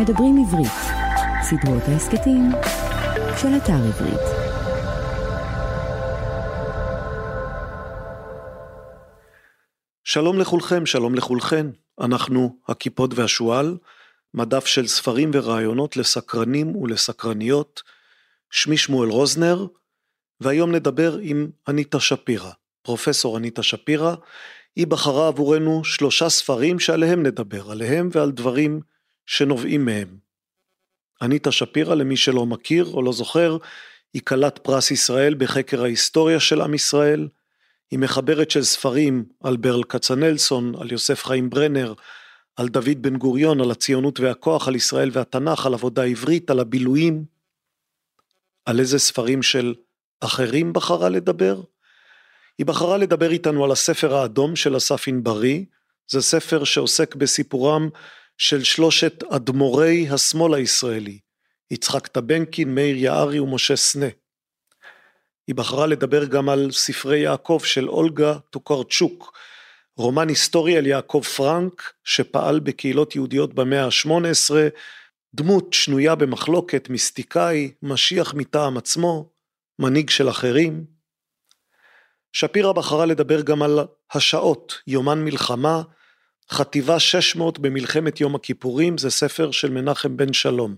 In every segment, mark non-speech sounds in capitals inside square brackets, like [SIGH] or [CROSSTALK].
מדברים עברית, סדרות ההסכתים של אתר עברית. שלום לכולכם, שלום לכולכן. אנחנו הכיפות והשועל, מדף של ספרים ורעיונות לסקרנים ולסקרניות. שמי שמואל רוזנר, והיום נדבר עם אניטה שפירא, פרופסור אניטה שפירא. היא בחרה עבורנו שלושה ספרים שעליהם נדבר, עליהם ועל דברים שנובעים מהם. אניטה שפירא, למי שלא מכיר או לא זוכר, היא כלת פרס ישראל בחקר ההיסטוריה של עם ישראל. היא מחברת של ספרים על ברל כצנלסון, על יוסף חיים ברנר, על דוד בן גוריון, על הציונות והכוח, על ישראל והתנ"ך, על עבודה עברית, על הבילויים. על איזה ספרים של אחרים בחרה לדבר? היא בחרה לדבר איתנו על הספר האדום של אסף ענברי, זה ספר שעוסק בסיפורם של שלושת אדמו"רי השמאל הישראלי, יצחק טבנקין, מאיר יערי ומשה סנה. היא בחרה לדבר גם על ספרי יעקב של אולגה טוקרצ'וק, רומן היסטורי על יעקב פרנק, שפעל בקהילות יהודיות במאה ה-18, דמות שנויה במחלוקת, מיסטיקאי, משיח מטעם עצמו, מנהיג של אחרים. שפירא בחרה לדבר גם על השעות, יומן מלחמה, חטיבה 600 במלחמת יום הכיפורים, זה ספר של מנחם בן שלום.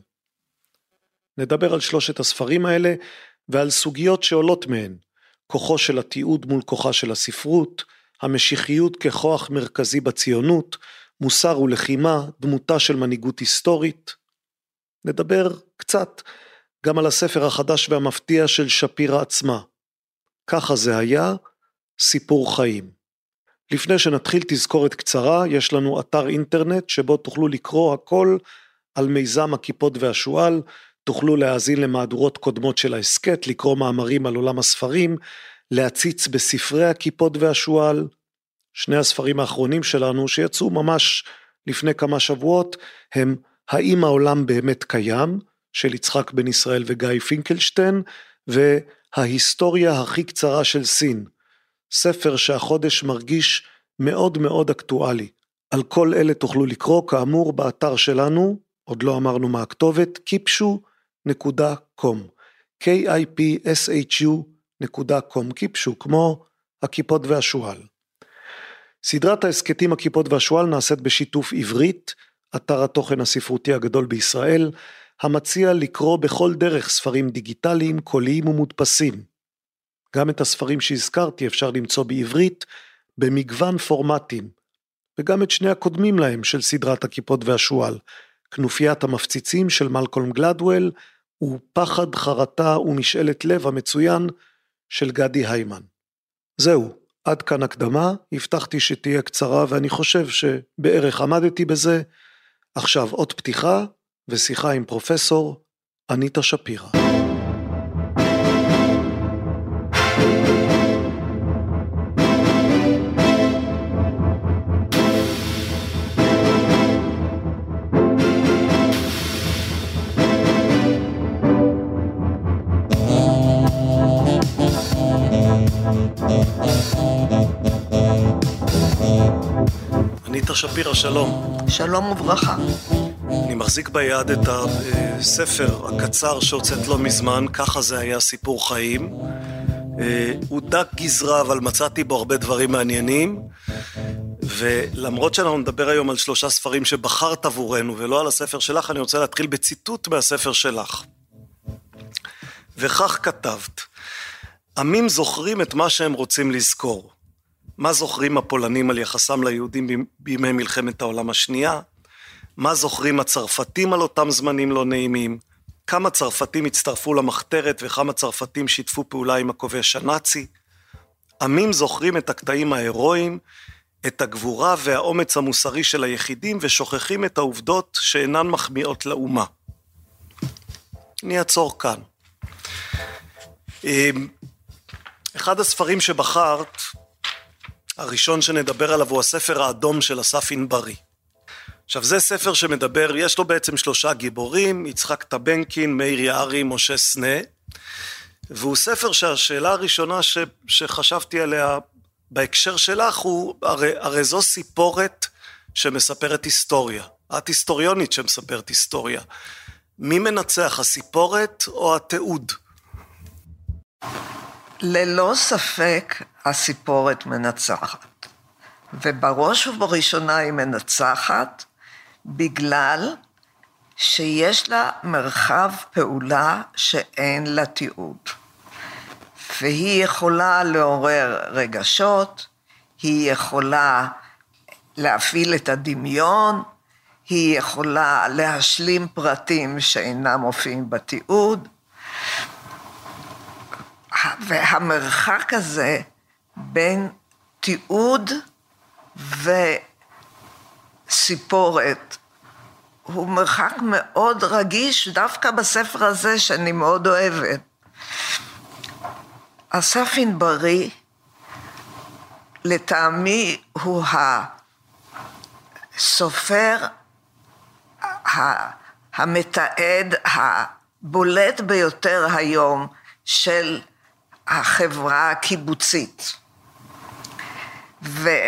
נדבר על שלושת הספרים האלה ועל סוגיות שעולות מהן, כוחו של התיעוד מול כוחה של הספרות, המשיחיות ככוח מרכזי בציונות, מוסר ולחימה, דמותה של מנהיגות היסטורית. נדבר קצת גם על הספר החדש והמפתיע של שפירא עצמה. ככה זה היה, סיפור חיים. לפני שנתחיל תזכורת קצרה, יש לנו אתר אינטרנט שבו תוכלו לקרוא הכל על מיזם הכיפות והשועל, תוכלו להאזין למהדורות קודמות של ההסכת, לקרוא מאמרים על עולם הספרים, להציץ בספרי הכיפות והשועל. שני הספרים האחרונים שלנו שיצאו ממש לפני כמה שבועות הם האם העולם באמת קיים של יצחק בן ישראל וגיא פינקלשטיין וההיסטוריה הכי קצרה של סין. ספר שהחודש מרגיש מאוד מאוד אקטואלי. על כל אלה תוכלו לקרוא כאמור באתר שלנו, עוד לא אמרנו מה הכתובת, kipshu.com k-i-p-s-h-u.com קיפשו, כמו הכיפות והשועל. סדרת ההסכתים הכיפות והשועל נעשית בשיתוף עברית, אתר התוכן הספרותי הגדול בישראל, המציע לקרוא בכל דרך ספרים דיגיטליים, קוליים ומודפסים. גם את הספרים שהזכרתי אפשר למצוא בעברית במגוון פורמטים, וגם את שני הקודמים להם של סדרת הכיפות והשועל, כנופיית המפציצים של מלקולם גלדוול, ופחד, חרטה ומשאלת לב המצוין של גדי היימן. זהו, עד כאן הקדמה, הבטחתי שתהיה קצרה ואני חושב שבערך עמדתי בזה. עכשיו עוד פתיחה ושיחה עם פרופסור אניטה שפירא. אניטה שפירא, שלום. שלום וברכה. אני מחזיק ביד את הספר הקצר שהוצאת לא מזמן, ככה זה היה סיפור חיים. אה, הוא דק גזרה, אבל מצאתי בו הרבה דברים מעניינים. ולמרות שאנחנו נדבר היום על שלושה ספרים שבחרת עבורנו ולא על הספר שלך, אני רוצה להתחיל בציטוט מהספר שלך. וכך כתבת: עמים זוכרים את מה שהם רוצים לזכור. מה זוכרים הפולנים על יחסם ליהודים בימי מלחמת העולם השנייה? מה זוכרים הצרפתים על אותם זמנים לא נעימים? כמה צרפתים הצטרפו למחתרת וכמה צרפתים שיתפו פעולה עם הכובש הנאצי? עמים זוכרים את הקטעים ההירואיים, את הגבורה והאומץ המוסרי של היחידים ושוכחים את העובדות שאינן מחמיאות לאומה. אני אעצור כאן. אמ, אחד הספרים שבחרת הראשון שנדבר עליו הוא הספר האדום של אסף ענברי. עכשיו זה ספר שמדבר, יש לו בעצם שלושה גיבורים, יצחק טבנקין, מאיר יערי, משה סנה, והוא ספר שהשאלה הראשונה ש, שחשבתי עליה בהקשר שלך הוא, הרי, הרי זו סיפורת שמספרת היסטוריה. את היסטוריונית שמספרת היסטוריה. מי מנצח, הסיפורת או התיעוד? ללא ספק הסיפורת מנצחת. ובראש ובראשונה היא מנצחת בגלל שיש לה מרחב פעולה שאין לה תיעוד. והיא יכולה לעורר רגשות, היא יכולה להפעיל את הדמיון, היא יכולה להשלים פרטים שאינם מופיעים בתיעוד, והמרחק הזה בין תיעוד וסיפורת הוא מרחק מאוד רגיש דווקא בספר הזה שאני מאוד אוהבת. אסף ענברי לטעמי הוא הסופר המתעד הבולט ביותר היום של החברה הקיבוצית. והוא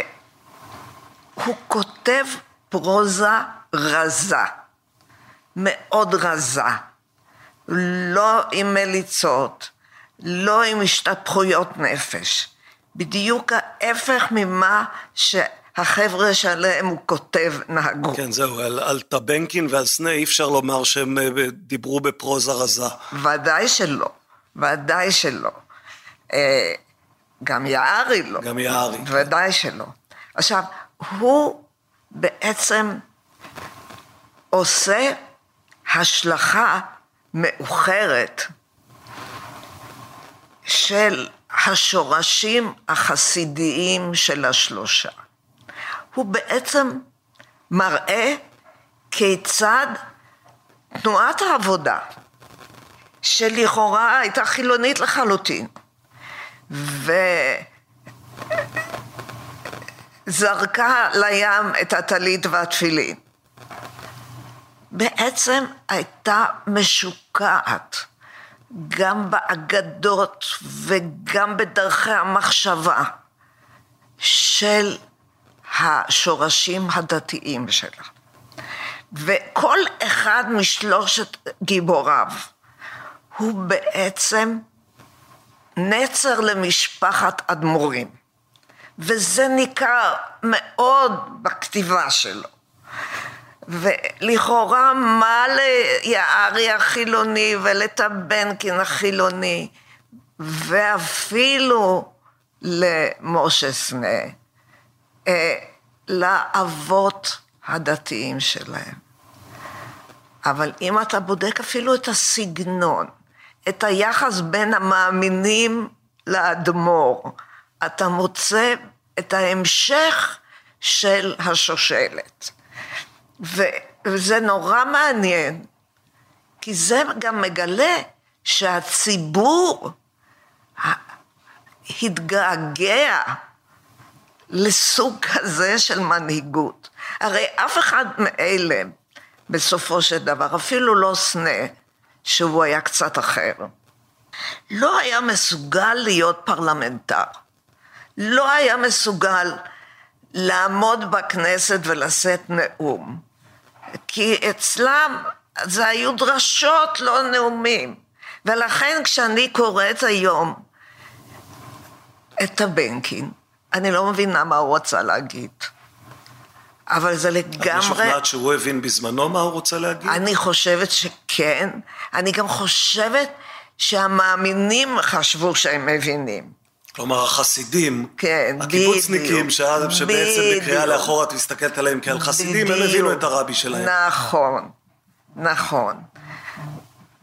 כותב פרוזה רזה, מאוד רזה, לא עם מליצות, לא עם השתפכויות נפש, בדיוק ההפך ממה שהחבר'ה שעליהם הוא כותב נהגו. כן, זהו, על, על טבנקין ועל סנה אי אפשר לומר שהם אה, דיברו בפרוזה רזה. ודאי שלא, ודאי שלא. גם יערי לא. גם יערי. ודאי שלא. עכשיו, הוא בעצם עושה השלכה מאוחרת של השורשים החסידיים של השלושה. הוא בעצם מראה כיצד תנועת העבודה, שלכאורה הייתה חילונית לחלוטין, וזרקה לים את הטלית והתפילין, בעצם הייתה משוקעת גם באגדות וגם בדרכי המחשבה של השורשים הדתיים שלה. וכל אחד משלושת גיבוריו הוא בעצם נצר למשפחת אדמו"רים, וזה ניכר מאוד בכתיבה שלו. ולכאורה מה ליערי החילוני ולטבנקין החילוני ואפילו למשה סנה, אה, לאבות הדתיים שלהם. אבל אם אתה בודק אפילו את הסגנון, את היחס בין המאמינים לאדמו"ר, אתה מוצא את ההמשך של השושלת. וזה נורא מעניין, כי זה גם מגלה שהציבור התגעגע לסוג כזה של מנהיגות. הרי אף אחד מאלה, בסופו של דבר, אפילו לא סנה, שהוא היה קצת אחר, לא היה מסוגל להיות פרלמנטר. לא היה מסוגל לעמוד בכנסת ולשאת נאום. כי אצלם זה היו דרשות, לא נאומים. ולכן כשאני קוראת היום את הבנקין, אני לא מבינה מה הוא רצה להגיד. אבל זה לגמרי... את משוכנעת שהוא הבין בזמנו מה הוא רוצה להגיד? אני חושבת שכן. אני גם חושבת שהמאמינים חשבו שהם מבינים. כלומר החסידים, כן, הקיבוצניקים, שבעצם בקריאה לאחור את מסתכלת עליהם כעל חסידים, הם הבינו את הרבי שלהם. נכון, נכון.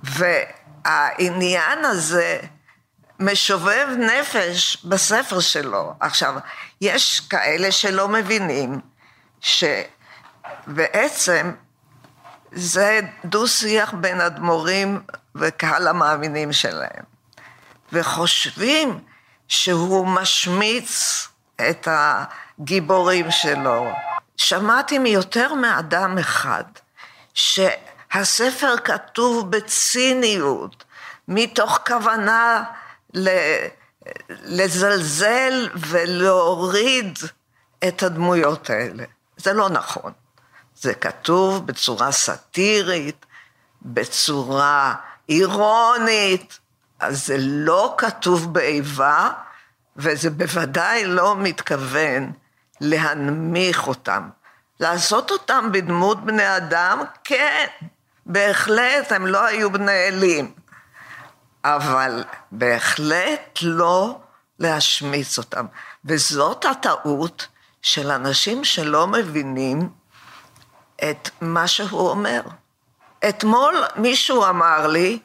והעניין הזה משובב נפש בספר שלו. עכשיו, יש כאלה שלא מבינים שבעצם זה דו-שיח בין אדמו"רים וקהל המאמינים שלהם. וחושבים שהוא משמיץ את הגיבורים שלו. שמעתי מיותר מאדם אחד שהספר כתוב בציניות, מתוך כוונה לזלזל ולהוריד את הדמויות האלה. זה לא נכון. זה כתוב בצורה סאטירית, בצורה אירונית, אז זה לא כתוב באיבה, וזה בוודאי לא מתכוון להנמיך אותם. לעשות אותם בדמות בני אדם, כן, בהחלט, הם לא היו בני אלים. אבל בהחלט לא להשמיץ אותם. וזאת הטעות של אנשים שלא מבינים את מה שהוא אומר. אתמול מישהו אמר לי,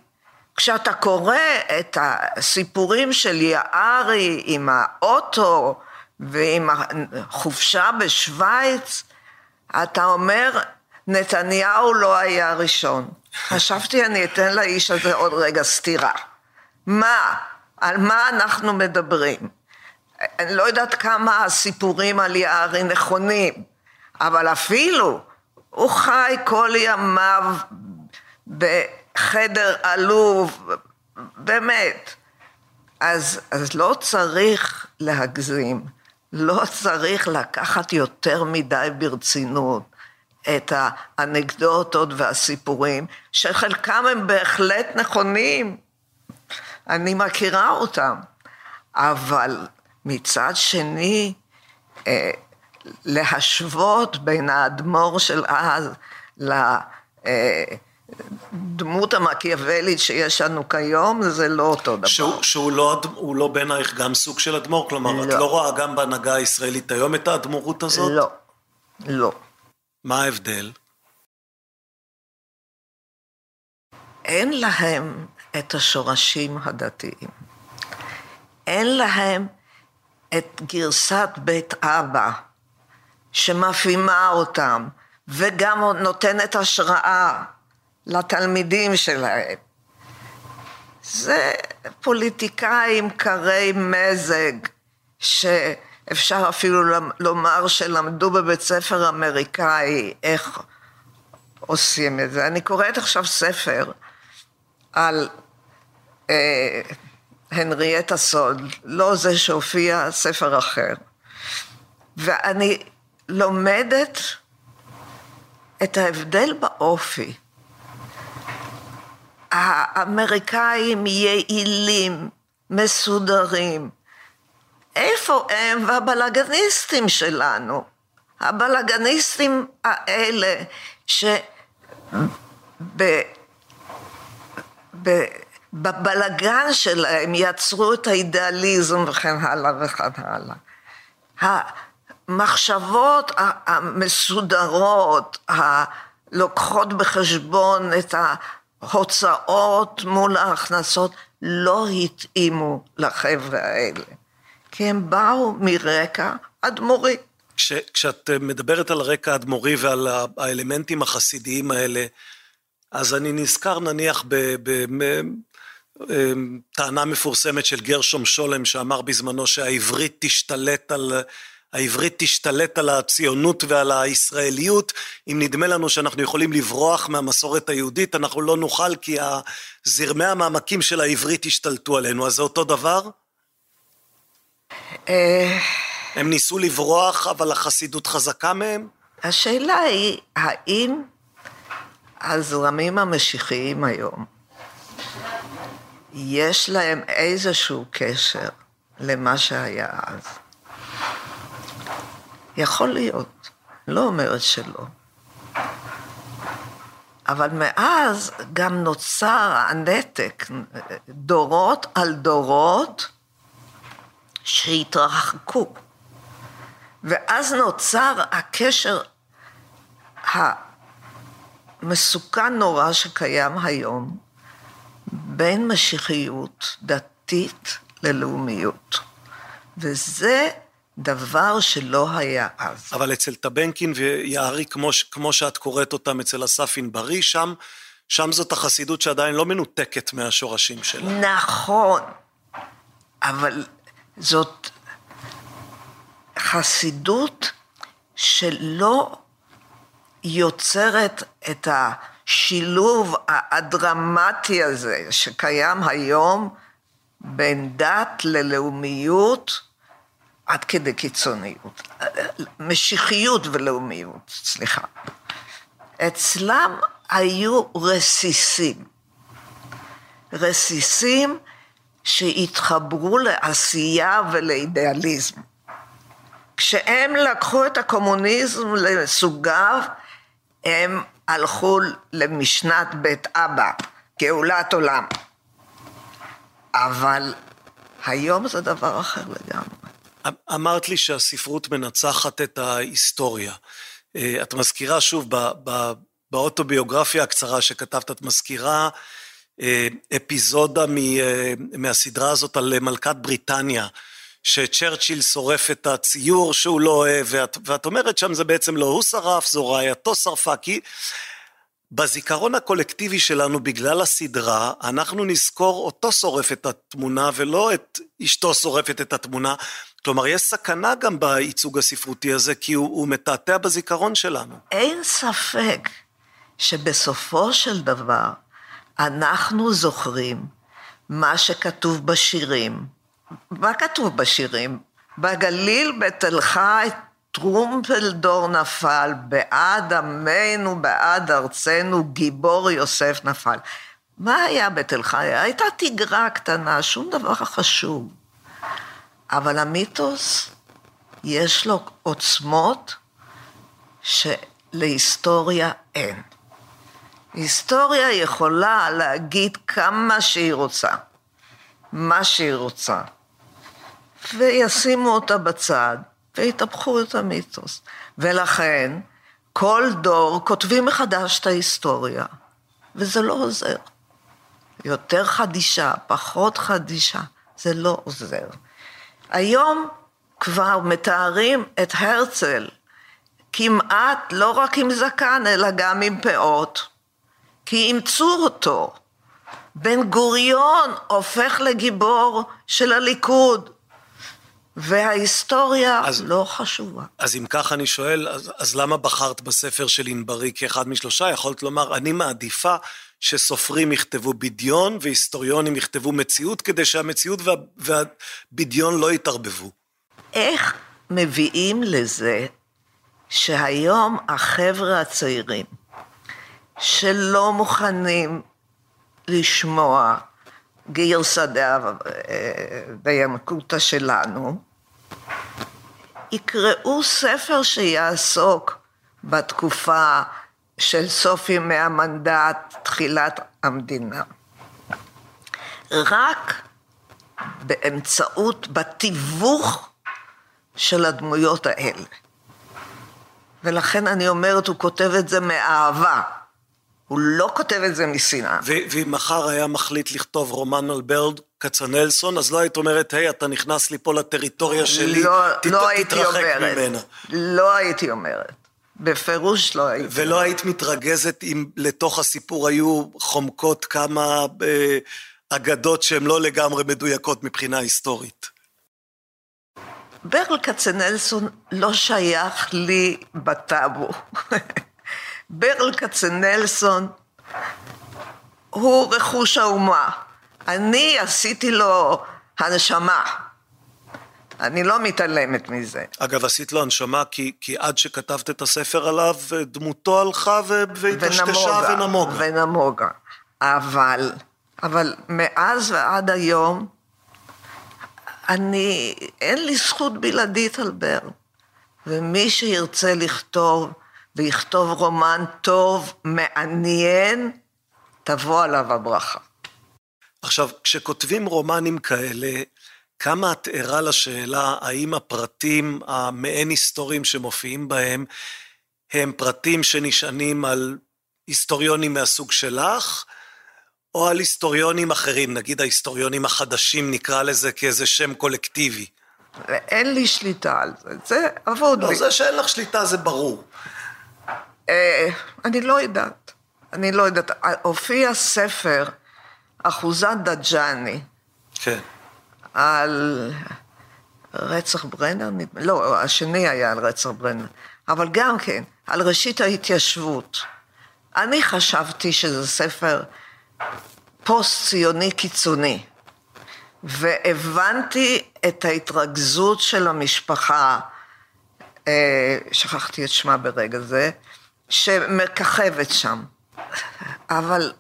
כשאתה קורא את הסיפורים של יערי עם האוטו ועם החופשה בשוויץ, אתה אומר, נתניהו לא היה ראשון. [LAUGHS] חשבתי, אני אתן לאיש הזה עוד רגע סטירה. מה? על מה אנחנו מדברים? אני לא יודעת כמה הסיפורים על יערי נכונים, אבל אפילו הוא חי כל ימיו בחדר עלוב, באמת. אז, אז לא צריך להגזים, לא צריך לקחת יותר מדי ברצינות את האנקדוטות והסיפורים, שחלקם הם בהחלט נכונים, אני מכירה אותם, אבל מצד שני, אה, להשוות בין האדמו"ר של אז לדמות המקיאוולית שיש לנו כיום, זה לא אותו דבר. שהוא, שהוא לא, לא בעינייך גם סוג של אדמו"ר? כלומר, לא. את לא רואה גם בהנהגה הישראלית היום את האדמו"רות הזאת? לא, לא. מה ההבדל? אין להם את השורשים הדתיים. אין להם את גרסת בית אבא שמפעימה אותם וגם נותנת השראה לתלמידים שלהם. זה פוליטיקאים קרי מזג שאפשר אפילו לומר שלמדו בבית ספר אמריקאי איך עושים את זה. אני קוראת עכשיו ספר על אה, הנריאטה סוד, לא זה שהופיע, ספר אחר. ואני לומדת את ההבדל באופי. האמריקאים יעילים, מסודרים. איפה הם והבלגניסטים שלנו? הבלגניסטים האלה ש... בבלגן שלהם יצרו את האידיאליזם וכן הלאה וכן הלאה. המחשבות המסודרות, הלוקחות בחשבון את ההוצאות מול ההכנסות, לא התאימו לחבר'ה האלה, כי הם באו מרקע אדמו"רי. כש, כשאת מדברת על רקע אדמו"רי ועל האלמנטים החסידיים האלה, אז אני נזכר נניח בטענה מפורסמת של גרשום שולם שאמר בזמנו שהעברית תשתלט על, העברית תשתלט על הציונות ועל הישראליות, אם נדמה לנו שאנחנו יכולים לברוח מהמסורת היהודית, אנחנו לא נוכל כי זרמי המעמקים של העברית השתלטו עלינו, אז זה אותו דבר? אה, הם ניסו לברוח, אבל החסידות חזקה מהם? השאלה היא, האם הזרמים המשיחיים היום, יש להם איזשהו קשר למה שהיה אז. יכול להיות, לא אומרת שלא. אבל מאז גם נוצר הנתק, דורות על דורות שהתרחקו. ואז נוצר הקשר מסוכן נורא שקיים היום בין משיחיות דתית ללאומיות. וזה דבר שלא היה אז. אבל אצל טבנקין ויערי, כמו, כמו שאת קוראת אותם אצל אסף ענברי, שם, שם זאת החסידות שעדיין לא מנותקת מהשורשים שלה. נכון, אבל זאת חסידות שלא יוצרת את השילוב הדרמטי הזה שקיים היום בין דת ללאומיות עד כדי קיצוניות. משיחיות ולאומיות, סליחה. אצלם היו רסיסים. רסיסים שהתחברו לעשייה ולאידיאליזם. כשהם לקחו את הקומוניזם לסוגיו, הם הלכו למשנת בית אבא, גאולת עולם. אבל היום זה דבר אחר לגמרי. אמ- אמרת לי שהספרות מנצחת את ההיסטוריה. אה, את מזכירה שוב, באוטוביוגרפיה הקצרה שכתבת, את מזכירה אה, אפיזודה אה, מהסדרה הזאת על מלכת בריטניה, שצ'רצ'יל שורף את הציור שהוא לא אוהב, ואת, ואת אומרת שם זה בעצם לא הוא שרף, זו רעייתו שרפה, כי בזיכרון הקולקטיבי שלנו, בגלל הסדרה, אנחנו נזכור אותו שורף את התמונה ולא את אשתו שורפת את התמונה. כלומר, יש סכנה גם בייצוג הספרותי הזה, כי הוא, הוא מתעתע בזיכרון שלנו. אין ספק שבסופו של דבר אנחנו זוכרים מה שכתוב בשירים. מה כתוב בשירים? בגליל בתל חי טרומפלדור נפל, בעד עמנו, בעד ארצנו, גיבור יוסף נפל. מה היה בתל חי? הייתה תגרה קטנה, שום דבר חשוב. אבל המיתוס, יש לו עוצמות שלהיסטוריה אין. היסטוריה יכולה להגיד כמה שהיא רוצה, מה שהיא רוצה, וישימו אותה בצד, ויטפחו את המיתוס. ולכן, כל דור כותבים מחדש את ההיסטוריה, וזה לא עוזר. יותר חדישה, פחות חדישה, זה לא עוזר. היום כבר מתארים את הרצל כמעט לא רק עם זקן, אלא גם עם פאות. כי אימצו אותו. בן גוריון הופך לגיבור של הליכוד, וההיסטוריה אז, לא חשובה. אז אם כך אני שואל, אז, אז למה בחרת בספר של ענברי כאחד משלושה? יכולת לומר, אני מעדיפה שסופרים יכתבו בדיון והיסטוריונים יכתבו מציאות, כדי שהמציאות וה, והבדיון לא יתערבבו. איך מביאים לזה שהיום החבר'ה הצעירים, שלא מוכנים לשמוע גרסא דינקותא שלנו, יקראו ספר שיעסוק בתקופה של סוף ימי המנדט, תחילת המדינה. רק באמצעות, בתיווך של הדמויות האלה. ולכן אני אומרת, הוא כותב את זה מאהבה. הוא לא כותב את זה משנאה. ואם מחר היה מחליט לכתוב רומן על ברל כצנלסון, אז לא היית אומרת, היי, אתה נכנס לי פה לטריטוריה שלי, לא, תת, לא תתרחק אומרת, ממנה. לא הייתי אומרת. בפירוש לא הייתי. ולא היית מתרגזת אם לתוך הסיפור היו חומקות כמה אה, אגדות שהן לא לגמרי מדויקות מבחינה היסטורית. ברל כצנלסון לא שייך לי בטאבו. [LAUGHS] ברל כצנלסון הוא רכוש האומה. אני עשיתי לו הנשמה. אני לא מתעלמת מזה. אגב, עשית לו הנשמה כי, כי עד שכתבת את הספר עליו, דמותו הלכה והתשתשה ונמוגה. ונמוגה. אבל, אבל מאז ועד היום, אני, אין לי זכות בלעדית על בר. ומי שירצה לכתוב, ויכתוב רומן טוב, מעניין, תבוא עליו הברכה. עכשיו, כשכותבים רומנים כאלה, כמה את ערה לשאלה האם הפרטים המעין היסטוריים שמופיעים בהם הם פרטים שנשענים על היסטוריונים מהסוג שלך, או על היסטוריונים אחרים, נגיד ההיסטוריונים החדשים, נקרא לזה כאיזה שם קולקטיבי. אין לי שליטה על זה, זה אבוד לא, לי. לא, זה שאין לך שליטה זה ברור. אה, אני לא יודעת. אני לא יודעת. הופיע ספר, אחוזת דג'אני. כן. על רצח ברנר, לא, השני היה על רצח ברנר, אבל גם כן, על ראשית ההתיישבות. אני חשבתי שזה ספר פוסט-ציוני קיצוני, והבנתי את ההתרכזות של המשפחה, אה, שכחתי את שמה ברגע זה, שמככבת שם. אבל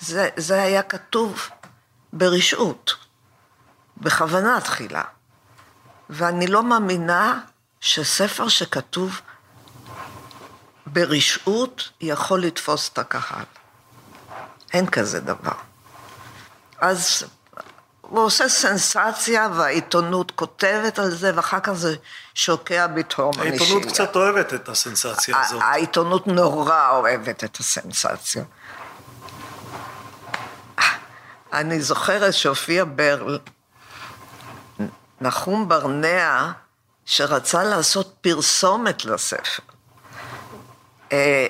זה, זה היה כתוב ברשעות, בכוונה תחילה. ואני לא מאמינה שספר שכתוב ברשעות יכול לתפוס את הקהל. אין כזה דבר. אז הוא עושה סנסציה והעיתונות כותבת על זה ואחר כך זה שוקע בתהום הנשייה. העיתונות קצת אוהבת את הסנסציה הזאת. העיתונות נורא אוהבת את הסנסציה. אני זוכרת שהופיע ברל, נחום ברנע, שרצה לעשות פרסומת לספר. אה,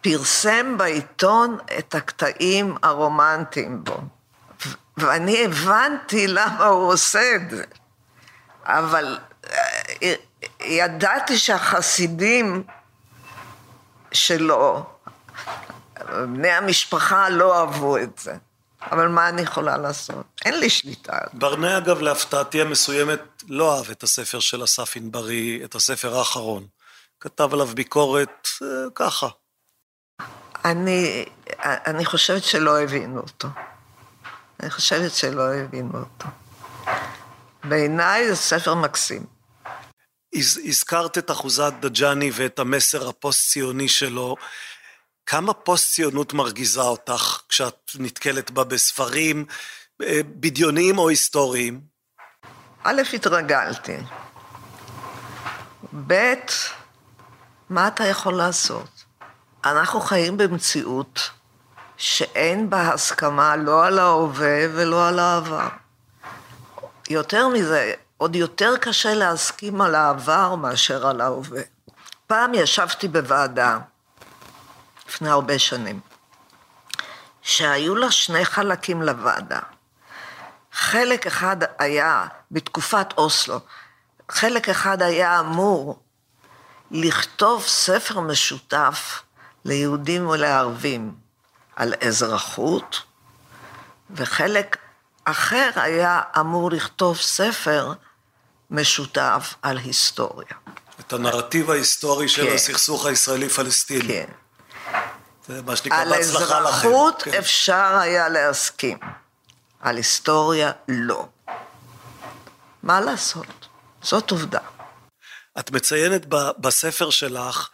פרסם בעיתון את הקטעים הרומנטיים בו. ואני הבנתי למה הוא עושה את זה. אבל אה, ידעתי שהחסידים שלו, בני המשפחה לא אהבו את זה. אבל מה אני יכולה לעשות? אין לי שליטה. ברנע, אגב, להפתעתי המסוימת, לא אהב את הספר של אסף ענברי, את הספר האחרון. כתב עליו ביקורת אה, ככה. אני, אני חושבת שלא הבינו אותו. אני חושבת שלא הבינו אותו. בעיניי זה ספר מקסים. הזכרת את אחוזת דג'אני ואת המסר הפוסט-ציוני שלו. כמה פוסט-ציונות מרגיזה אותך כשאת נתקלת בה בספרים אה, בדיוניים או היסטוריים? א', התרגלתי. ב', מה אתה יכול לעשות? אנחנו חיים במציאות שאין בה הסכמה לא על ההווה ולא על העבר. יותר מזה, עוד יותר קשה להסכים על העבר מאשר על ההווה. פעם ישבתי בוועדה, לפני הרבה שנים, שהיו לה שני חלקים לוועדה. חלק אחד היה, בתקופת אוסלו, חלק אחד היה אמור לכתוב ספר משותף ליהודים ולערבים על אזרחות, וחלק אחר היה אמור לכתוב ספר משותף על היסטוריה. את הנרטיב ההיסטורי של כן. הסכסוך הישראלי-פלסטיני. כן. זה מה שנקרא בהצלחה לכם. על אזרחות כן. אפשר היה להסכים, על היסטוריה לא. מה לעשות? זאת עובדה. את מציינת בספר שלך,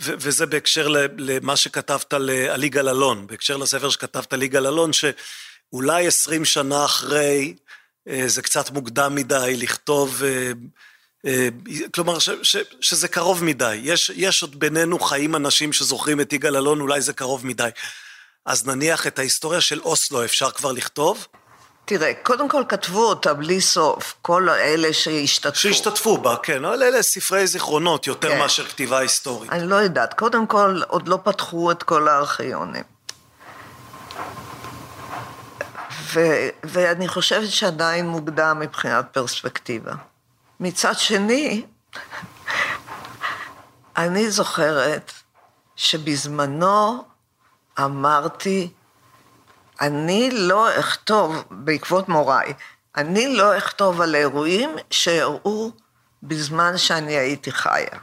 וזה בהקשר למה שכתבת על יגאל אלון, בהקשר לספר שכתבת על יגאל אלון, שאולי עשרים שנה אחרי, אה, זה קצת מוקדם מדי לכתוב, אה, כלומר ש, ש, שזה קרוב מדי. יש, יש עוד בינינו חיים אנשים שזוכרים את יגאל אלון, אולי זה קרוב מדי. אז נניח את ההיסטוריה של אוסלו אפשר כבר לכתוב? תראה, קודם כל כתבו אותה בלי סוף, כל אלה שהשתתפו. שהשתתפו בה, כן, אבל אלה ספרי זיכרונות יותר כן. מאשר כתיבה היסטורית. אני לא יודעת, קודם כל עוד לא פתחו את כל הארכיונים. ו- ואני חושבת שעדיין מוקדם מבחינת פרספקטיבה. מצד שני, אני זוכרת שבזמנו אמרתי, אני לא אכתוב, בעקבות מוריי, אני לא אכתוב על אירועים שאירעו בזמן שאני הייתי חיה.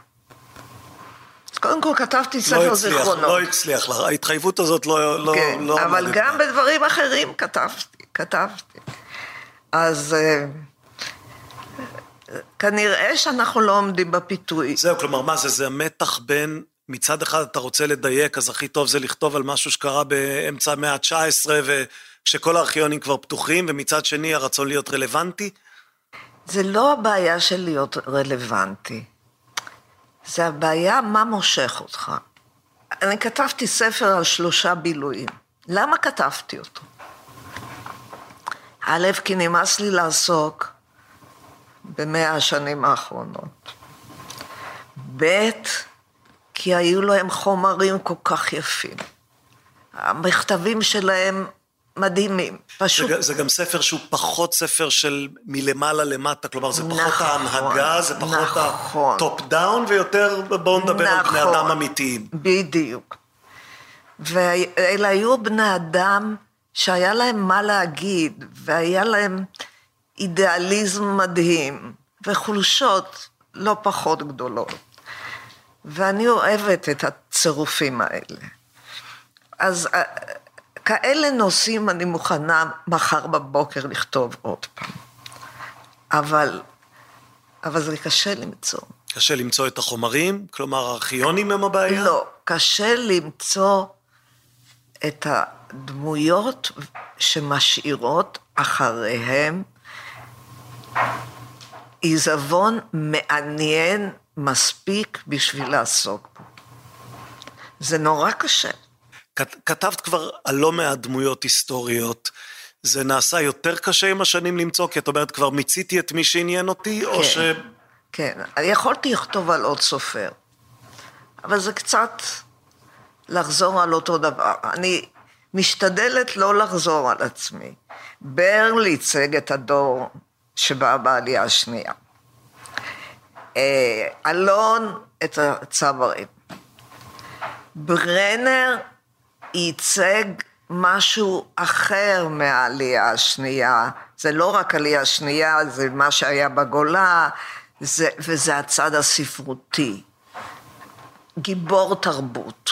אז קודם כל כתבתי לא ספר לא זיכרונות. לא הצליח לך, ההתחייבות הזאת לא... לא כן, לא אבל גם. בדברים אחרים כתבתי, כתבתי. אז אה, כנראה שאנחנו לא עומדים בפיתוי. זהו, כלומר, מה זה, זה המתח בין מצד אחד אתה רוצה לדייק, אז הכי טוב זה לכתוב על משהו שקרה באמצע המאה ה-19 וכשכל הארכיונים כבר פתוחים, ומצד שני הרצון להיות רלוונטי? זה לא הבעיה של להיות רלוונטי, זה הבעיה מה מושך אותך. אני כתבתי ספר על שלושה ביל"ויים. למה כתבתי אותו? א', כי נמאס לי לעסוק במאה השנים האחרונות. ב', כי היו להם חומרים כל כך יפים. המכתבים שלהם מדהימים, פשוט... זה, זה גם ספר שהוא פחות ספר של מלמעלה למטה, כלומר זה פחות נכון, ההנהגה, זה פחות נכון. ה top down, ויותר בואו נדבר נכון, על בני נכון. אדם אמיתיים. בדיוק. ואלה היו בני אדם שהיה להם מה להגיד, והיה להם אידיאליזם מדהים, וחולשות לא פחות גדולות. ואני אוהבת את הצירופים האלה. אז אה, כאלה נושאים אני מוכנה מחר בבוקר לכתוב עוד פעם. אבל, אבל זה קשה למצוא. קשה למצוא את החומרים? כלומר, הארכיונים הם הבעיה? לא, קשה למצוא את הדמויות שמשאירות אחריהם עיזבון מעניין מספיק בשביל לעסוק בו. זה נורא קשה. כתבת כבר על לא מעט דמויות היסטוריות. זה נעשה יותר קשה עם השנים למצוא? כי את אומרת, כבר מיציתי את מי שעניין אותי, כן, או ש... כן, יכולתי לכתוב על עוד סופר, אבל זה קצת לחזור על אותו דבר. אני משתדלת לא לחזור על עצמי. ברל ייצג את הדור שבא בעלייה השנייה. אה, אלון את הצברים. ברנר ייצג משהו אחר מהעלייה השנייה. זה לא רק עלייה שנייה, זה מה שהיה בגולה, זה, וזה הצד הספרותי. גיבור תרבות.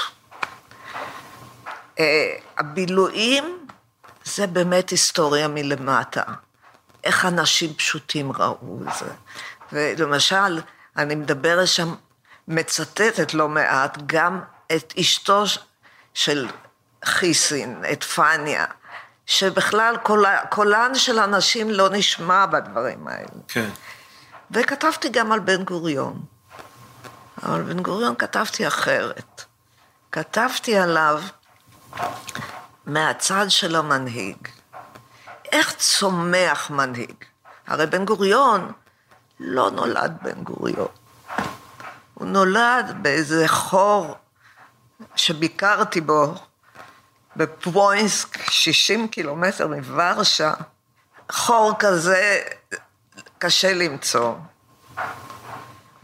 Uh, הבילויים זה באמת היסטוריה מלמטה. איך אנשים פשוטים ראו את זה. ולמשל, אני מדברת שם, מצטטת לא מעט גם את אשתו של חיסין, את פניה, שבכלל קולה, קולן של אנשים לא נשמע בדברים האלה. כן. וכתבתי גם על בן גוריון. אבל בן גוריון כתבתי אחרת. כתבתי עליו מהצד של המנהיג. איך צומח מנהיג? הרי בן גוריון לא נולד בן גוריון. הוא נולד באיזה חור שביקרתי בו, בפרוינסק, 60 קילומטר מוורשה, חור כזה קשה למצוא.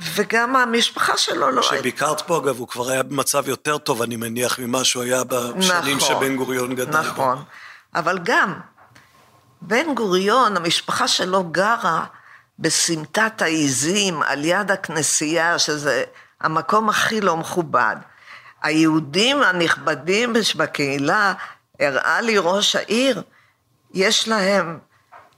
וגם המשפחה שלו לא... כשביקרת פה, אגב, הוא כבר היה במצב יותר טוב, אני מניח, ממה שהוא היה בשנים נכון, שבן גוריון גדל נכון. בו. נכון, אבל גם, בן גוריון, המשפחה שלו גרה בסמטת העיזים על יד הכנסייה, שזה המקום הכי לא מכובד. היהודים הנכבדים בקהילה, הראה לי ראש העיר, יש להם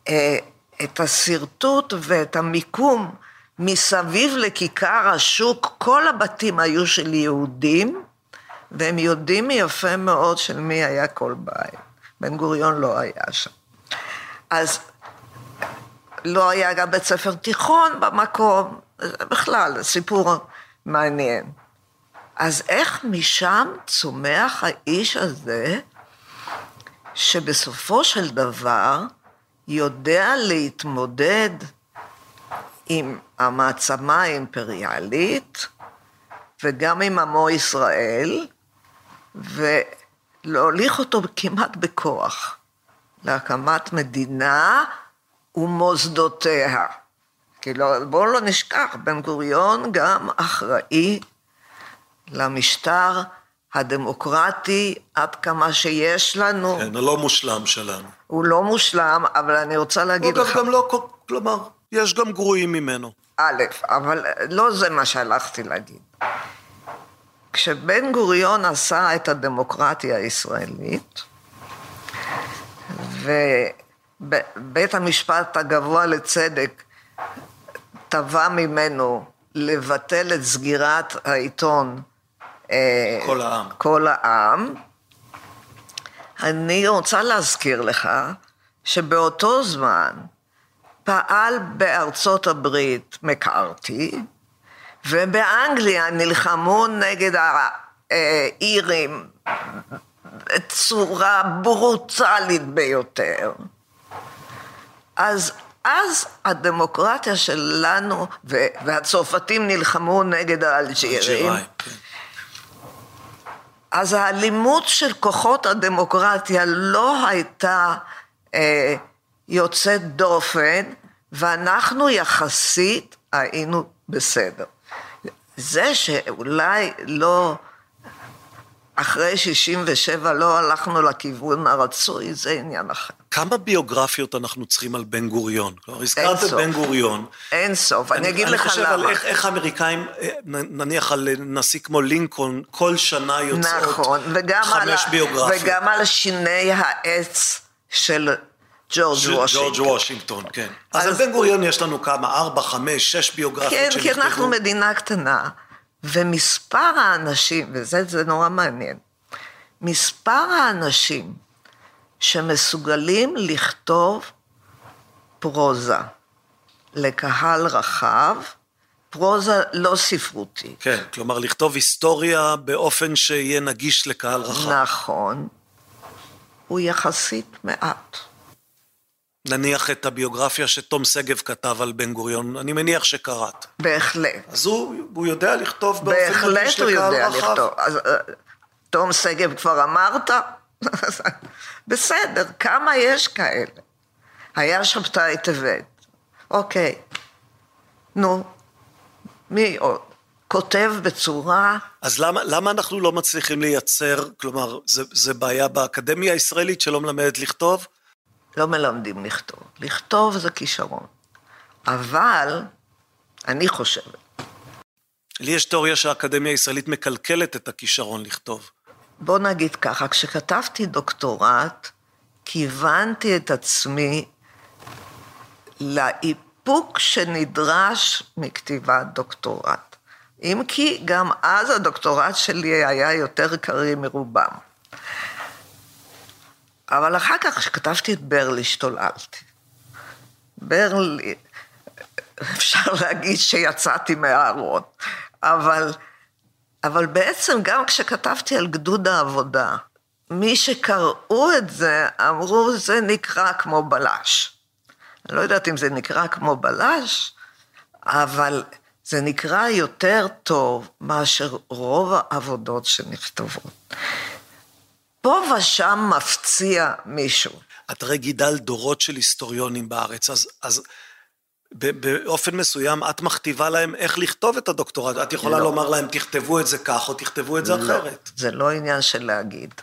אה, את השרטוט ואת המיקום מסביב לכיכר השוק, כל הבתים היו של יהודים, והם יודעים יפה מאוד של מי היה כל בית. בן גוריון לא היה שם. אז לא היה גם בית ספר תיכון במקום, בכלל, סיפור מעניין. אז איך משם צומח האיש הזה, שבסופו של דבר יודע להתמודד עם המעצמה האימפריאלית וגם עם עמו ישראל, ולהוליך אותו כמעט בכוח להקמת מדינה ומוסדותיה. כי לא, בואו לא נשכח, בן גוריון גם אחראי למשטר הדמוקרטי עד כמה שיש לנו. כן, הלא מושלם שלנו. הוא לא מושלם, אבל אני רוצה להגיד לך... אגב, גם לא, כלומר, יש גם גרועים ממנו. א', אבל לא זה מה שהלכתי להגיד. כשבן גוריון עשה את הדמוקרטיה הישראלית, ובית המשפט הגבוה לצדק תבע ממנו לבטל את סגירת העיתון אה, כל העם. כל העם. אני רוצה להזכיר לך שבאותו זמן פעל בארצות הברית מקארתי, ובאנגליה נלחמו נגד האירים בצורה ברוטלית ביותר. אז אז הדמוקרטיה שלנו, והצרפתים נלחמו נגד האלג'ירים, כן. אז האלימות של כוחות הדמוקרטיה לא הייתה אה, יוצאת דופן, ואנחנו יחסית היינו בסדר. זה שאולי לא אחרי 67 לא הלכנו לכיוון הרצוי, זה עניין אחר. כמה ביוגרפיות אנחנו צריכים על בן גוריון? כלומר, הזכרת את. בן גוריון. אין סוף, אני אגיד אני לך חושב למה. על איך, איך האמריקאים, אה, נניח על נשיא כמו לינקולן, כל שנה יוצאות נכון, וגם על, חמש ה- ביוגרפיות. וגם על שיני העץ של ג'ורג' וושינגטון. ג'ורג' וושינגטון, כן. אז, אז- על בן גוריון יש לנו כמה? ארבע, חמש, שש ביוגרפיות כן, כי. אנחנו מדינה קטנה, ומספר האנשים, וזה זה נורא מעניין, מספר האנשים שמסוגלים לכתוב פרוזה לקהל רחב, פרוזה לא ספרותי. כן, כלומר לכתוב היסטוריה באופן שיהיה נגיש לקהל רחב. נכון, הוא יחסית מעט. נניח את הביוגרפיה שתום שגב כתב על בן גוריון, אני מניח שקראת. בהחלט. אז הוא, הוא יודע לכתוב באופן בהחלט נגיש הוא לקהל יודע רחב. לכתוב. אז אה, תום שגב כבר אמרת? [LAUGHS] בסדר, כמה יש כאלה? היה שבתאי טבת. אוקיי. נו, מי עוד? כותב בצורה... אז למה, למה אנחנו לא מצליחים לייצר, כלומר, זה, זה בעיה באקדמיה הישראלית שלא מלמדת לכתוב? לא מלמדים לכתוב. לכתוב זה כישרון. אבל, אני חושבת, לי יש תיאוריה שהאקדמיה הישראלית מקלקלת את הכישרון לכתוב. בוא נגיד ככה, כשכתבתי דוקטורט, כיוונתי את עצמי לאיפוק שנדרש מכתיבת דוקטורט. אם כי גם אז הדוקטורט שלי היה יותר קריא מרובם. אבל אחר כך, כשכתבתי את ברל, השתוללתי. ברל, אפשר להגיד שיצאתי מהארון, אבל, אבל בעצם גם כשכתבתי על גדוד העבודה, מי שקראו את זה אמרו, זה נקרא כמו בלש. אני לא יודעת אם זה נקרא כמו בלש, אבל זה נקרא יותר טוב מאשר רוב העבודות שנכתבות. פה ושם מפציע מישהו. את הרי גידלת דורות של היסטוריונים בארץ, אז, אז באופן מסוים את מכתיבה להם איך לכתוב את הדוקטורט. את יכולה לא. לומר להם, תכתבו את זה כך או תכתבו את זה אחרת. זה לא עניין של להגיד.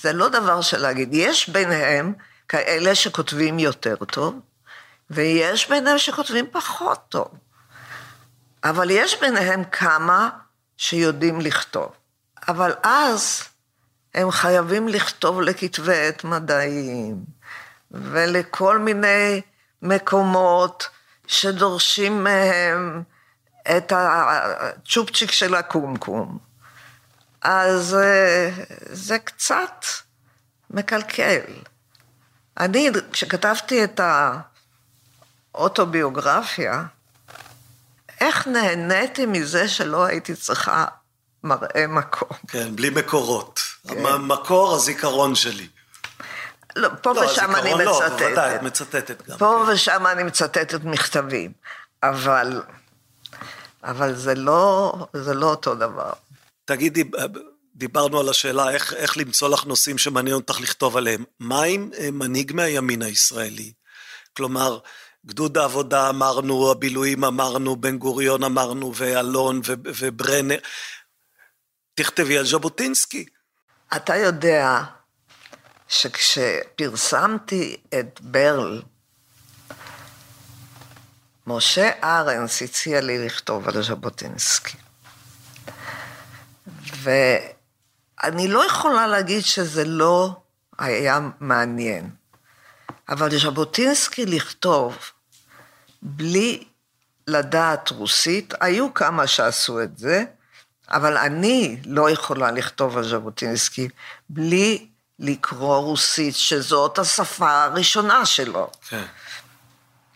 זה לא דבר של להגיד. יש ביניהם כאלה שכותבים יותר טוב, ויש ביניהם שכותבים פחות טוב. אבל יש ביניהם כמה שיודעים לכתוב. אבל אז הם חייבים לכתוב לכתבי עת מדעיים, ולכל מיני מקומות שדורשים מהם את הצ'ופצ'יק של הקומקום. אז אה, זה קצת מקלקל. אני, כשכתבתי את האוטוביוגרפיה, איך נהניתי מזה שלא הייתי צריכה מראה מקום. כן, בלי מקורות. כן. המקור, הזיכרון שלי. לא, פה לא, ושם אני לא, מצטטת. בוודאי, את מצטטת גם. פה כן. ושם אני מצטטת מכתבים, אבל, אבל זה, לא, זה לא אותו דבר. תגידי, דיברנו על השאלה איך, איך למצוא לך נושאים שמעניין אותך לכתוב עליהם. מה עם אה, מנהיג מהימין הישראלי? כלומר, גדוד העבודה אמרנו, הבילויים אמרנו, בן גוריון אמרנו, ואלון וברנר. תכתבי על ז'בוטינסקי. אתה יודע שכשפרסמתי את ברל, משה ארנס הציע לי לכתוב על ז'בוטינסקי. ואני לא יכולה להגיד שזה לא היה מעניין, אבל ז'בוטינסקי לכתוב בלי לדעת רוסית, היו כמה שעשו את זה, אבל אני לא יכולה לכתוב על ז'בוטינסקי בלי לקרוא רוסית, שזאת השפה הראשונה שלו. כן.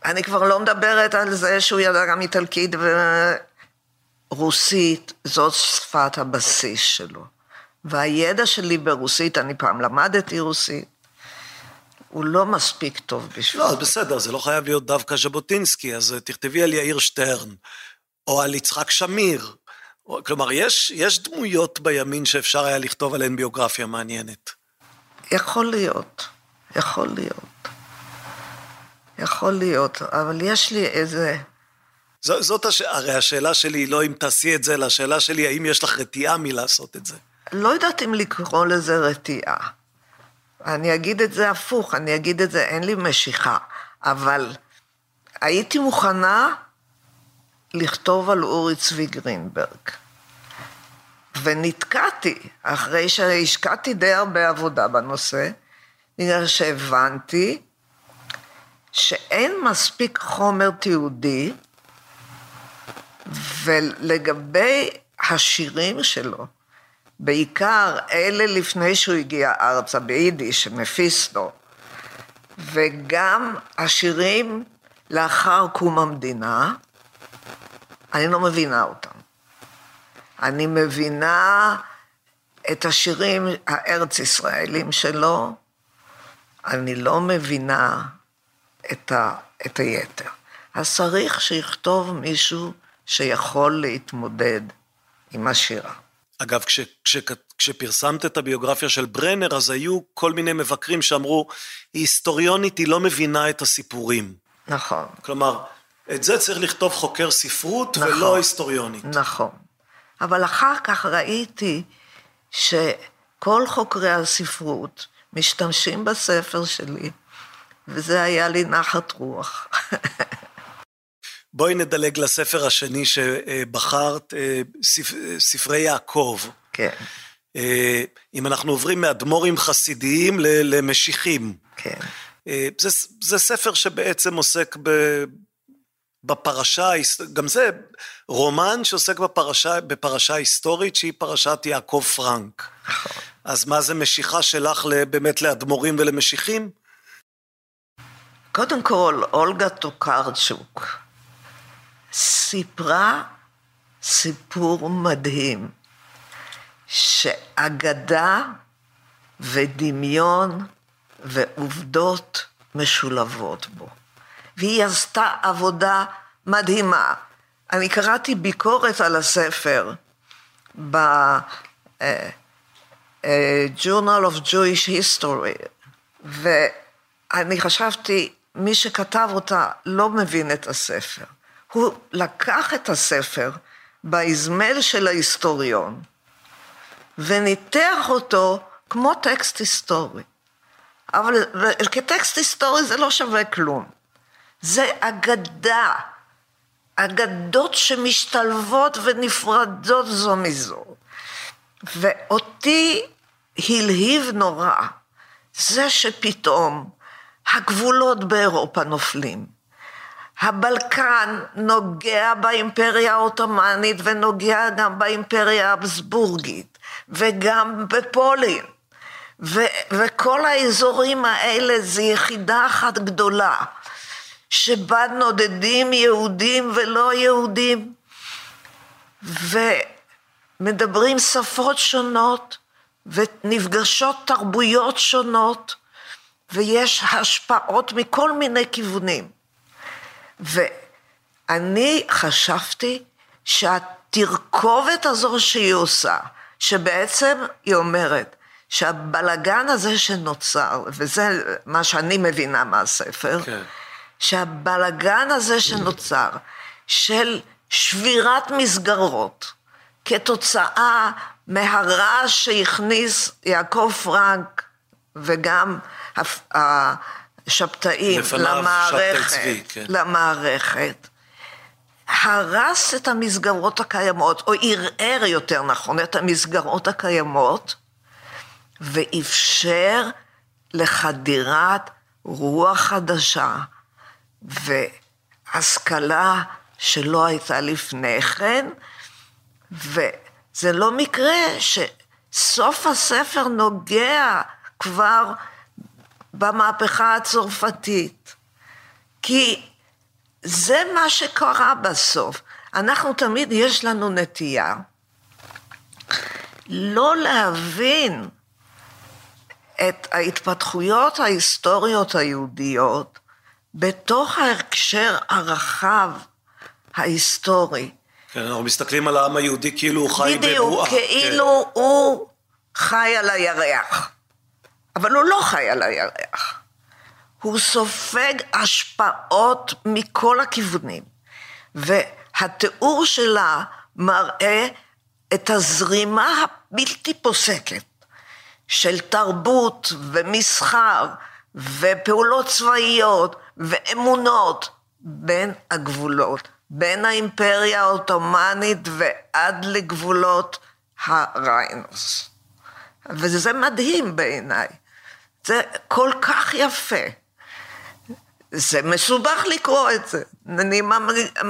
אני כבר לא מדברת על זה שהוא ידע גם איטלקית ורוסית, זאת שפת הבסיס שלו. והידע שלי ברוסית, אני פעם למדתי רוסית, הוא לא מספיק טוב בשבילי. לא, אז בסדר, זה לא חייב להיות דווקא ז'בוטינסקי, אז תכתבי על יאיר שטרן, או על יצחק שמיר. כלומר, יש, יש דמויות בימין שאפשר היה לכתוב עליהן ביוגרפיה מעניינת. יכול להיות, יכול להיות. יכול להיות, אבל יש לי איזה... ז, זאת הש... הרי השאלה שלי היא לא אם תעשי את זה, אלא השאלה שלי האם יש לך רתיעה מלעשות את זה. לא יודעת אם לקרוא לזה רתיעה. אני אגיד את זה הפוך, אני אגיד את זה, אין לי משיכה, אבל הייתי מוכנה לכתוב על אורי צבי גרינברג. ונתקעתי, אחרי שהשקעתי די הרבה עבודה בנושא, בגלל שהבנתי שאין מספיק חומר תיעודי, ולגבי השירים שלו, בעיקר אלה לפני שהוא הגיע ארצה ביידיש, מפיסטו, וגם השירים לאחר קום המדינה, אני לא מבינה אותם. אני מבינה את השירים הארץ-ישראלים שלו, אני לא מבינה את, ה, את היתר. אז צריך שיכתוב מישהו שיכול להתמודד עם השירה. אגב, כש, כש, כשפרסמת את הביוגרפיה של ברנר, אז היו כל מיני מבקרים שאמרו, היא היסטוריונית, היא לא מבינה את הסיפורים. נכון. כלומר, את זה צריך לכתוב חוקר ספרות נכון, ולא היסטוריונית. נכון. אבל אחר כך ראיתי שכל חוקרי הספרות משתמשים בספר שלי, וזה היה לי נחת רוח. [LAUGHS] בואי נדלג לספר השני שבחרת, אה, ספרי יעקב. כן. אה, אם אנחנו עוברים מאדמו"רים חסידיים למשיחים. כן. אה, זה, זה ספר שבעצם עוסק ב, בפרשה, גם זה רומן שעוסק בפרשה, בפרשה היסטורית שהיא פרשת יעקב פרנק. נכון. אז מה זה משיכה שלך באמת לאדמו"רים ולמשיחים? קודם כל, אולגה טוקרצ'וק סיפרה סיפור מדהים, שאגדה ודמיון ועובדות משולבות בו. והיא עשתה עבודה מדהימה. אני קראתי ביקורת על הספר ב-Journal of Jewish History, ואני חשבתי, מי שכתב אותה לא מבין את הספר. הוא לקח את הספר באזמל של ההיסטוריון, וניתח אותו כמו טקסט היסטורי. אבל כטקסט היסטורי זה לא שווה כלום. זה אגדה, אגדות שמשתלבות ונפרדות זו מזו. ואותי הלהיב נורא זה שפתאום הגבולות באירופה נופלים. הבלקן נוגע באימפריה העות'מאנית ונוגע גם באימפריה האבסבורגית וגם בפולין. ו- וכל האזורים האלה זה יחידה אחת גדולה. שבה נודדים יהודים ולא יהודים, ומדברים שפות שונות, ונפגשות תרבויות שונות, ויש השפעות מכל מיני כיוונים. ואני חשבתי שהתרכובת הזו שהיא עושה, שבעצם היא אומרת, שהבלגן הזה שנוצר, וזה מה שאני מבינה מהספר, כן. שהבלגן הזה שנוצר, של שבירת מסגרות, כתוצאה מהרעש שהכניס יעקב פרנק וגם השבתאים למערכת, צבי, כן. למערכת, הרס את המסגרות הקיימות, או ערער יותר נכון את המסגרות הקיימות, ואפשר לחדירת רוח חדשה, והשכלה שלא הייתה לפני כן, וזה לא מקרה שסוף הספר נוגע כבר במהפכה הצרפתית, כי זה מה שקרה בסוף. אנחנו תמיד, יש לנו נטייה לא להבין את ההתפתחויות ההיסטוריות היהודיות בתוך ההקשר הרחב ההיסטורי. כן, אנחנו מסתכלים על העם היהודי כאילו הוא חי בבועה. בדיוק, כאילו כן. הוא חי על הירח. אבל הוא לא חי על הירח. הוא סופג השפעות מכל הכיוונים. והתיאור שלה מראה את הזרימה הבלתי פוסקת של תרבות ומסחר ופעולות צבאיות ואמונות בין הגבולות, בין האימפריה העות'מאנית ועד לגבולות הריינוס. וזה מדהים בעיניי. זה כל כך יפה. זה מסובך לקרוא את זה. אני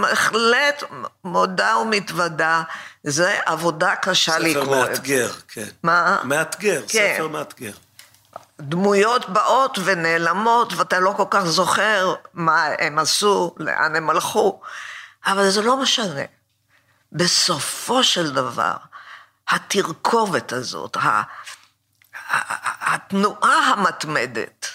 בהחלט מודה ומתוודה, זה עבודה קשה לקרוא את זה. ספר מאתגר, כן. מה? מאתגר, כן. ספר מאתגר. דמויות באות ונעלמות, ואתה לא כל כך זוכר מה הם עשו, לאן הם הלכו, אבל זה לא משנה. בסופו של דבר, התרכובת הזאת, התנועה המתמדת,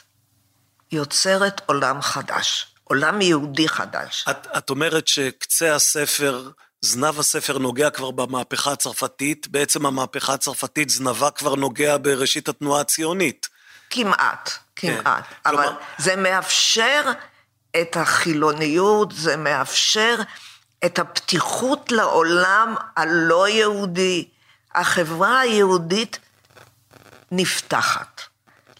יוצרת עולם חדש, עולם יהודי חדש. את, את אומרת שקצה הספר, זנב הספר נוגע כבר במהפכה הצרפתית, בעצם המהפכה הצרפתית זנבה כבר נוגע בראשית התנועה הציונית. כמעט. כמעט. כן. אבל כלומר... זה מאפשר את החילוניות, זה מאפשר את הפתיחות לעולם הלא יהודי. החברה היהודית נפתחת.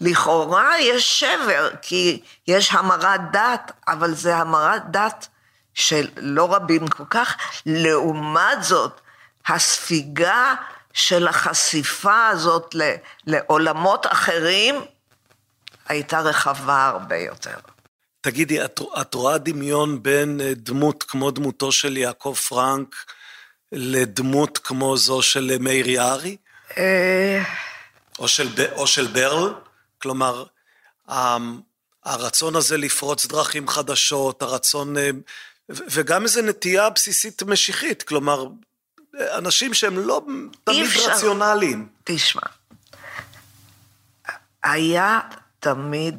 לכאורה יש שבר, כי יש המרת דת, אבל זה המרת דת של לא רבים כל כך. לעומת זאת, הספיגה של החשיפה הזאת לעולמות אחרים, הייתה רחבה הרבה יותר. תגידי, את, את רואה דמיון בין אה, דמות כמו דמותו של יעקב פרנק לדמות כמו זו של מאיר יערי? אה, או של, או של ברל? כלומר, הרצון הזה לפרוץ דרכים חדשות, הרצון, אה, וגם איזו נטייה בסיסית משיחית, כלומר, אנשים שהם לא תמיד רציונליים. תשמע, היה תמיד,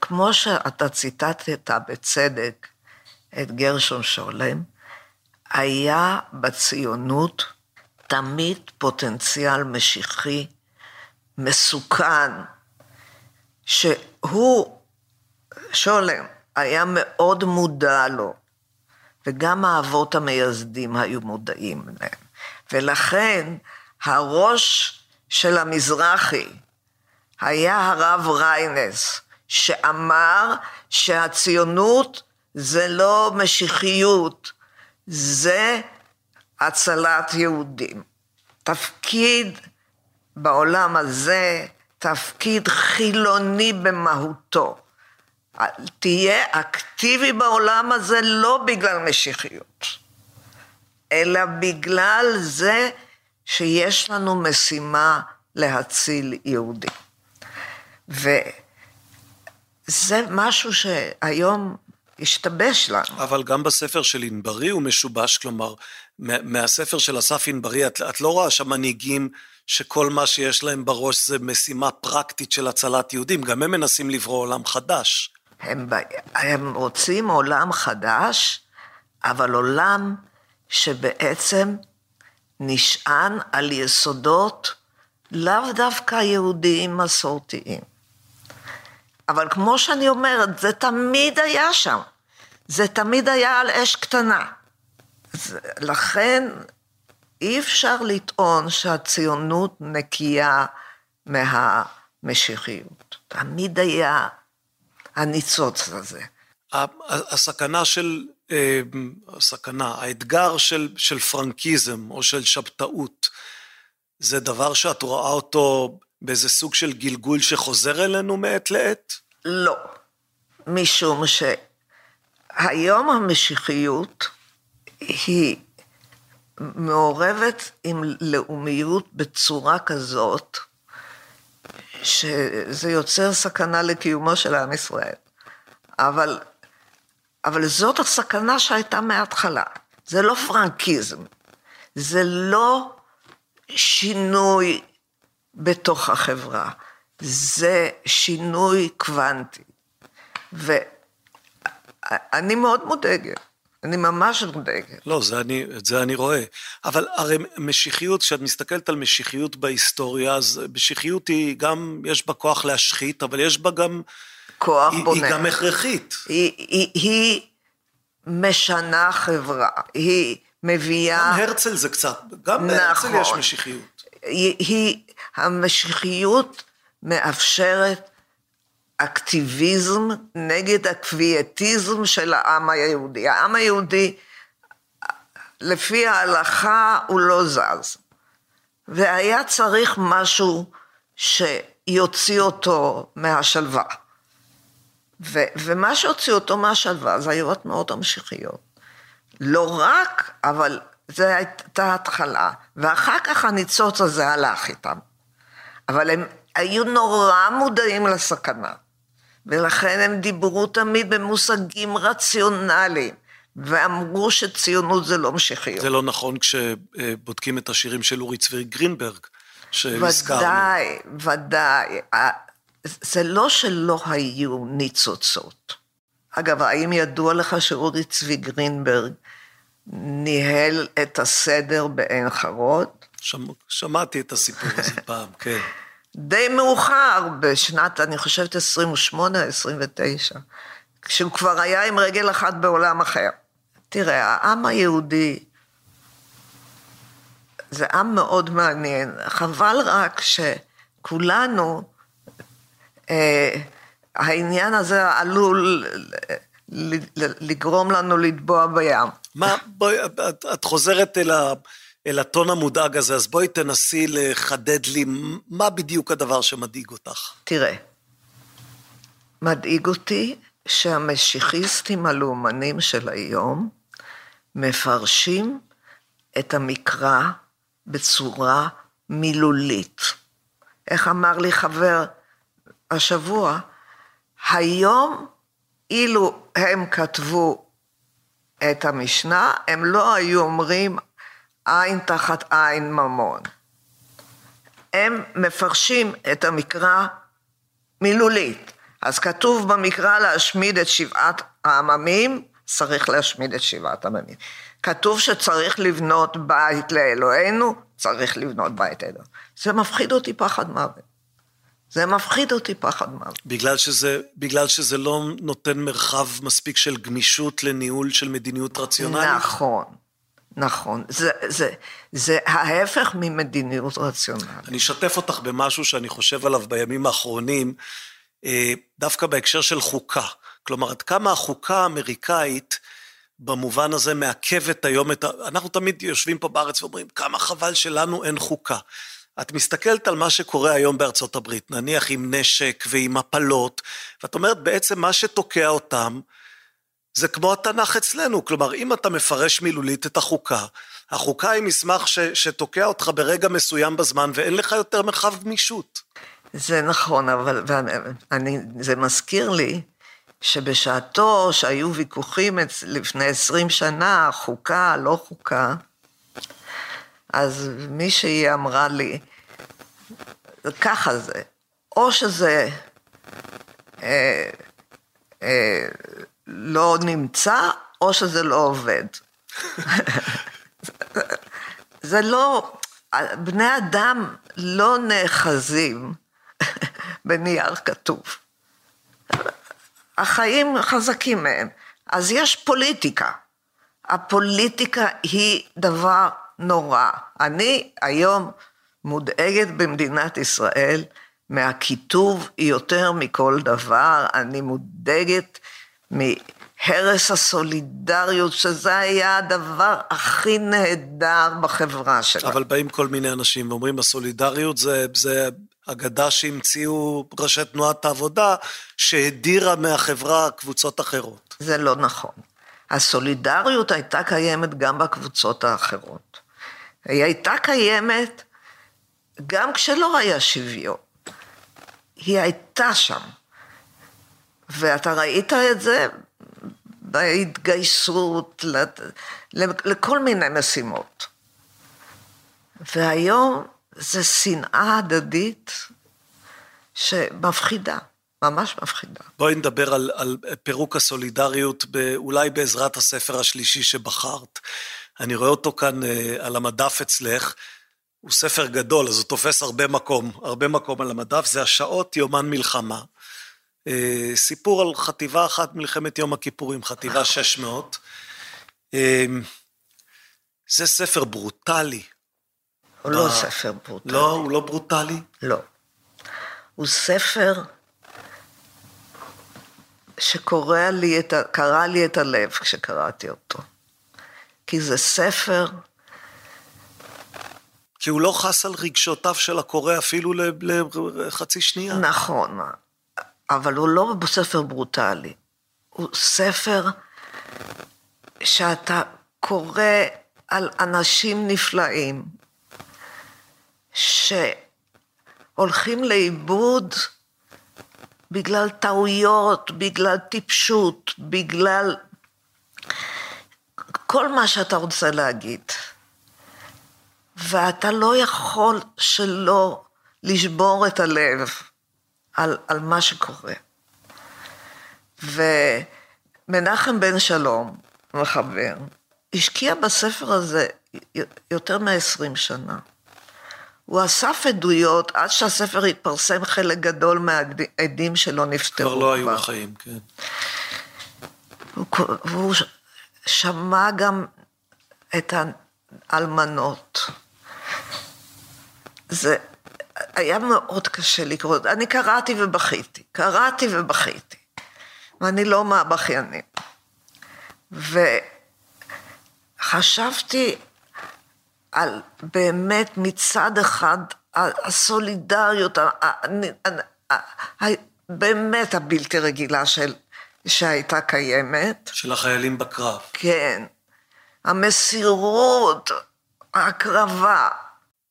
כמו שאתה ציטטת בצדק את גרשון שולם, היה בציונות תמיד פוטנציאל משיחי, מסוכן, שהוא, שולם, היה מאוד מודע לו, וגם האבות המייסדים היו מודעים להם. ולכן הראש של המזרחי, היה הרב ריינס, שאמר שהציונות זה לא משיחיות, זה הצלת יהודים. תפקיד בעולם הזה, תפקיד חילוני במהותו. תהיה אקטיבי בעולם הזה לא בגלל משיחיות, אלא בגלל זה שיש לנו משימה להציל יהודים. וזה משהו שהיום השתבש לנו. אבל גם בספר של ענברי הוא משובש, כלומר, מהספר של אסף ענברי, את, את לא רואה שם מנהיגים שכל מה שיש להם בראש זה משימה פרקטית של הצלת יהודים, גם הם מנסים לברוא עולם חדש. הם, הם רוצים עולם חדש, אבל עולם שבעצם נשען על יסודות לאו דווקא יהודיים מסורתיים. אבל כמו שאני אומרת, זה תמיד היה שם. זה תמיד היה על אש קטנה. לכן אי אפשר לטעון שהציונות נקייה מהמשיחיות. תמיד היה הניצוץ הזה. הסכנה של, אה, הסכנה, האתגר של, של פרנקיזם או של שבתאות, זה דבר שאת רואה אותו באיזה סוג של גלגול שחוזר אלינו מעת לעת? לא, משום שהיום המשיחיות היא מעורבת עם לאומיות בצורה כזאת, שזה יוצר סכנה לקיומו של עם ישראל. אבל, אבל זאת הסכנה שהייתה מההתחלה. זה לא פרנקיזם, זה לא שינוי בתוך החברה. זה שינוי קוונטי. ואני מאוד מודאגת. אני ממש מודאגת. לא, זה אני, את זה אני רואה. אבל הרי משיחיות, כשאת מסתכלת על משיחיות בהיסטוריה, אז משיחיות היא גם, יש בה כוח להשחית, אבל יש בה גם... כוח היא, בונה. היא גם הכרחית. היא, היא, היא משנה חברה, היא מביאה... גם הרצל זה קצת, גם נכון. בהרצל יש משיחיות. היא, היא, המשיחיות מאפשרת אקטיביזם נגד הקביעטיזם של העם היהודי. העם היהודי, לפי ההלכה, הוא לא זז. והיה צריך משהו שיוציא אותו מהשלווה. ו- ומה שהוציא אותו מהשלווה זה היו התנועות המשיחיות. לא רק, אבל זו הייתה התחלה. ואחר כך הניצוץ הזה הלך איתם. אבל הם היו נורא מודעים לסכנה. ולכן הם דיברו תמיד במושגים רציונליים, ואמרו שציונות זה לא משיחיות. זה לא נכון כשבודקים את השירים של אורי צבי גרינברג, שהזכרנו. ודאי, ודאי. זה לא שלא היו ניצוצות. אגב, האם ידוע לך שאורי צבי גרינברג ניהל את הסדר בעין חרוד? שמ... שמעתי את הסיפור הזה [LAUGHS] פעם, כן. די מאוחר, בשנת, אני חושבת, 28, 29, כשהוא כבר היה עם רגל אחת בעולם אחר. תראה, העם היהודי זה עם מאוד מעניין. חבל רק שכולנו, אה, העניין הזה עלול לגרום לנו לטבוע בים. מה, בואי, את, את חוזרת אל, ה, אל הטון המודאג הזה, אז בואי תנסי לחדד לי מה בדיוק הדבר שמדאיג אותך. תראה, מדאיג אותי שהמשיחיסטים הלאומנים של היום מפרשים את המקרא בצורה מילולית. איך אמר לי חבר השבוע? היום, אילו הם כתבו את המשנה, הם לא היו אומרים עין תחת עין ממון. הם מפרשים את המקרא מילולית. אז כתוב במקרא להשמיד את שבעת העממים, צריך להשמיד את שבעת העממים. כתוב שצריך לבנות בית לאלוהינו, צריך לבנות בית לאלוהינו. זה מפחיד אותי פחד מוות. זה מפחיד אותי פחד מוות. בגלל שזה, בגלל שזה לא נותן מרחב מספיק של גמישות לניהול של מדיניות רציונלית? נכון, נכון. זה, זה, זה ההפך ממדיניות רציונלית. אני אשתף אותך במשהו שאני חושב עליו בימים האחרונים, אה, דווקא בהקשר של חוקה. כלומר, עד כמה החוקה האמריקאית, במובן הזה מעכבת היום את ה... אנחנו תמיד יושבים פה בארץ ואומרים, כמה חבל שלנו אין חוקה. את מסתכלת על מה שקורה היום בארצות הברית, נניח עם נשק ועם הפלות, ואת אומרת בעצם מה שתוקע אותם זה כמו התנ"ך אצלנו, כלומר אם אתה מפרש מילולית את החוקה, החוקה היא מסמך ש, שתוקע אותך ברגע מסוים בזמן ואין לך יותר מרחב גמישות. זה נכון, אבל ואני, זה מזכיר לי שבשעתו, שהיו ויכוחים לפני עשרים שנה, חוקה, לא חוקה, אז מישהי אמרה לי, ככה זה, או שזה אה, אה, לא נמצא, או שזה לא עובד. זה לא, בני אדם לא נאחזים בנייר כתוב. החיים חזקים מהם. אז יש פוליטיקה. הפוליטיקה היא דבר נורא. אני היום מודאגת במדינת ישראל מהקיטוב יותר מכל דבר, אני מודאגת מהרס הסולידריות, שזה היה הדבר הכי נהדר בחברה שלנו. אבל באים כל מיני אנשים ואומרים, הסולידריות זה, זה אגדה שהמציאו ראשי תנועת העבודה, שהדירה מהחברה קבוצות אחרות. זה לא נכון. הסולידריות הייתה קיימת גם בקבוצות האחרות. היא הייתה קיימת גם כשלא היה שוויון. היא הייתה שם. ואתה ראית את זה בהתגייסות לכל מיני משימות. והיום זה שנאה הדדית שמפחידה, ממש מפחידה. בואי נדבר על, על פירוק הסולידריות, אולי בעזרת הספר השלישי שבחרת. אני רואה אותו כאן אה, על המדף אצלך, הוא ספר גדול, אז הוא תופס הרבה מקום, הרבה מקום על המדף, זה השעות יומן מלחמה. אה, סיפור על חטיבה אחת מלחמת יום הכיפורים, חטיבה 600. אה, זה ספר ברוטלי. הוא לא אה, ספר ברוטלי. לא, הוא לא ברוטלי? לא. הוא ספר שקורע לי את, ה- קרע לי את הלב כשקראתי אותו. כי זה ספר, כי הוא לא חס על רגשותיו של הקורא אפילו לחצי שנייה. נכון, אבל הוא לא ספר ברוטלי. הוא ספר שאתה קורא על אנשים נפלאים שהולכים לאיבוד בגלל טעויות, בגלל טיפשות, בגלל כל מה שאתה רוצה להגיד. ואתה לא יכול שלא לשבור את הלב על, על מה שקורה. ומנחם בן שלום, מחבר, השקיע בספר הזה יותר מ-20 שנה. הוא אסף עדויות עד שהספר התפרסם, חלק גדול מהעדים שלו נפטרו. כבר לא היו בחיים, כן. הוא, והוא שמע גם את האלמנות. זה היה מאוד קשה לקרוא, אני קראתי ובכיתי, קראתי ובכיתי, ואני לא מהבכיינים. וחשבתי על באמת מצד אחד הסולידריות, באמת הבלתי רגילה של, שהייתה קיימת. של החיילים בקרב. כן. המסירות, ההקרבה.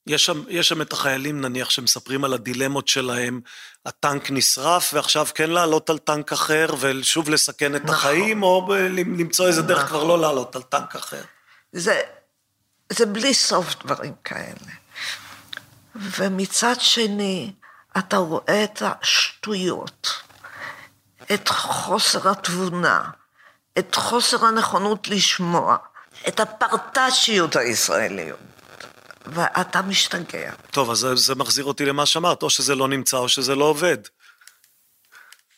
יש שם, יש שם את החיילים, נניח, שמספרים על הדילמות שלהם, הטנק נשרף, ועכשיו כן לעלות על טנק אחר, ושוב לסכן את נכון. החיים, או למצוא איזה דרך נכון. כבר לא לעלות על טנק אחר. זה, זה בלי סוף דברים כאלה. ומצד שני, אתה רואה את השטויות, את חוסר התבונה, את חוסר הנכונות לשמוע, את הפרטצ'יות הישראליות. ואתה משתגע. טוב, אז זה, זה מחזיר אותי למה שאמרת, או שזה לא נמצא או שזה לא עובד.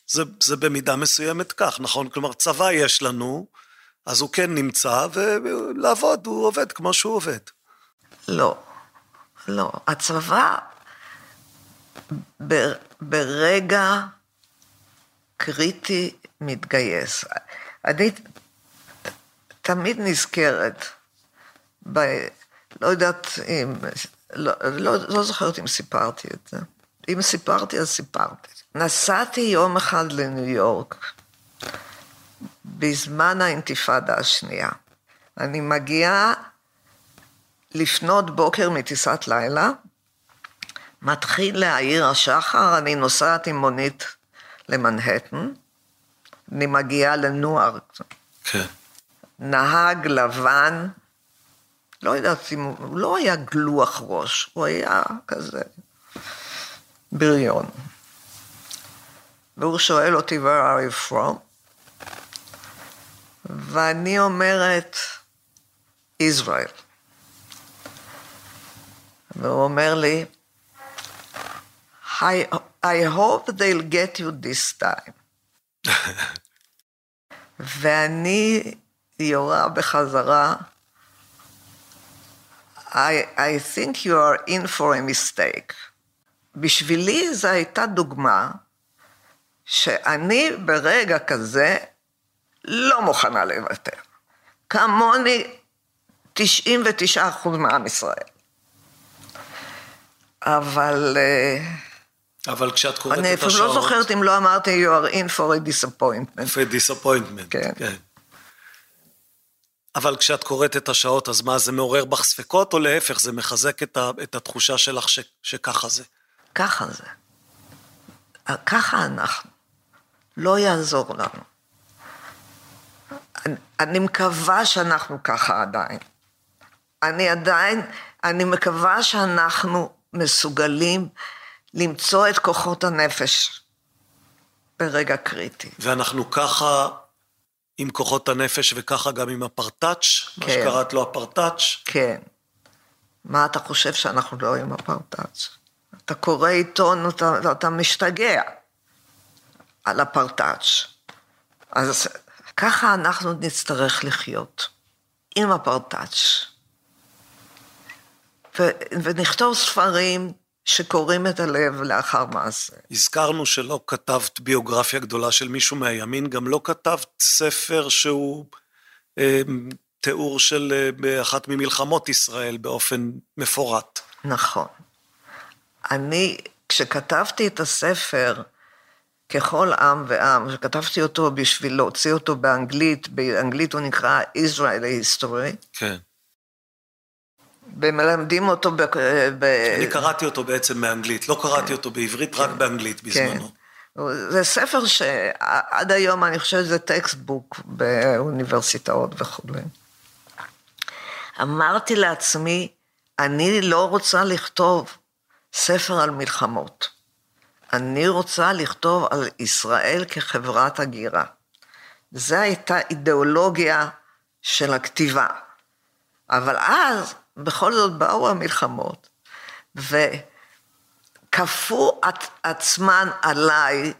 זה, זה במידה מסוימת כך, נכון? כלומר, צבא יש לנו, אז הוא כן נמצא, ולעבוד, הוא עובד כמו שהוא עובד. לא, לא. הצבא, ב, ברגע קריטי מתגייס. אני תמיד נזכרת, ב, לא יודעת אם, לא, לא, לא זוכרת אם סיפרתי את זה. אם סיפרתי, אז סיפרתי. נסעתי יום אחד לניו יורק, בזמן האינתיפאדה השנייה. אני מגיעה לפנות בוקר מטיסת לילה, מתחיל להעיר השחר, אני נוסעת עם מונית למנהטן, אני מגיעה לנוערק. כן. נהג לבן, לא יודעת אם הוא, הוא לא היה גלוח ראש, הוא היה כזה בריון. והוא שואל אותי, where are you from? ואני אומרת, Israel. והוא אומר לי, I, I hope they'll get you this time. [LAUGHS] ואני יורה בחזרה, I, I think you are in for a mistake. בשבילי זו הייתה דוגמה שאני ברגע כזה לא מוכנה לוותר. כמוני 99 אחוז מעם ישראל. אבל... אבל כשאת קוראת את השעות... אני אפילו לא זוכרת אם לא אמרתי, you are in for a disappointment. for a disappointment, כן. כן. אבל כשאת קוראת את השעות, אז מה, זה מעורר בך ספקות, או להפך, זה מחזק את, ה, את התחושה שלך ש, שככה זה? ככה זה. ככה אנחנו. לא יעזור לנו. אני, אני מקווה שאנחנו ככה עדיין. אני עדיין, אני מקווה שאנחנו מסוגלים למצוא את כוחות הנפש ברגע קריטי. ואנחנו ככה עם כוחות הנפש וככה גם עם הפרטאץ', כן. מה שקראת לו הפרטאץ'. כן. מה אתה חושב שאנחנו לא עם הפרטאץ'? אתה קורא עיתון, אתה, אתה משתגע על הפרטאץ'. אז ככה אנחנו נצטרך לחיות, עם הפרטאץ'. ו- ונכתוב ספרים שקוראים את הלב לאחר מעשה. הזכרנו שלא כתבת ביוגרפיה גדולה של מישהו מהימין, גם לא כתבת ספר שהוא אה, תיאור של אה, באחת ממלחמות ישראל באופן מפורט. נכון. אני, כשכתבתי את הספר, ככל עם ועם, שכתבתי אותו בשביל להוציא אותו באנגלית, באנגלית הוא נקרא Israel History. כן. ומלמדים אותו ב... ב... אני קראתי אותו בעצם באנגלית, לא קראתי כן. אותו בעברית, כן. רק באנגלית בזמנו. כן. זה ספר שעד היום אני חושבת שזה textbook באוניברסיטאות וכולי. אמרתי לעצמי, אני לא רוצה לכתוב ספר על מלחמות. אני רוצה לכתוב על ישראל כחברת הגירה. זו הייתה אידיאולוגיה של הכתיבה. אבל אז, בכל זאת באו המלחמות, וכפו את עצמן עליי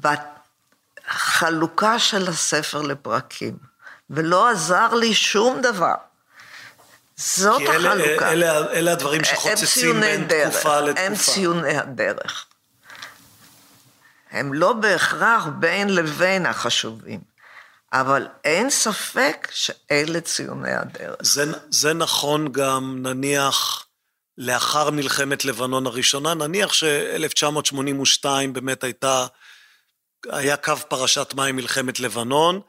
בחלוקה של הספר לפרקים, ולא עזר לי שום דבר. זאת כי אלה, החלוקה. אלה, אלה הדברים שחוצצים בין דרך, תקופה לתקופה. הם ציוני הדרך. הם לא בהכרח בין לבין החשובים, אבל אין ספק שאלה ציוני הדרך. זה, זה נכון גם, נניח, לאחר מלחמת לבנון הראשונה, נניח ש-1982 באמת הייתה, היה קו פרשת מים מלחמת לבנון,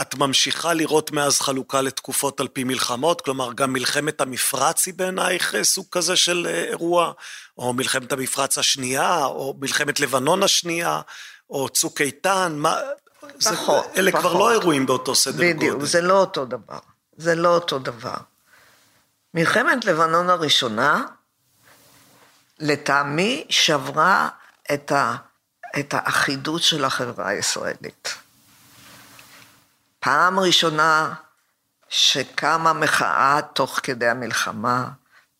את ממשיכה לראות מאז חלוקה לתקופות על פי מלחמות? כלומר, גם מלחמת המפרץ היא בעינייך סוג כזה של אה, אירוע? או מלחמת המפרץ השנייה, או מלחמת לבנון השנייה, או צוק איתן? מה... פחות, זה, אלה פחות. כבר לא אירועים באותו סדר בדיוק, גודל. בדיוק, זה לא אותו דבר. זה לא אותו דבר. מלחמת לבנון הראשונה, לטעמי, שברה את, ה, את האחידות של החברה הישראלית. פעם ראשונה שקמה מחאה תוך כדי המלחמה,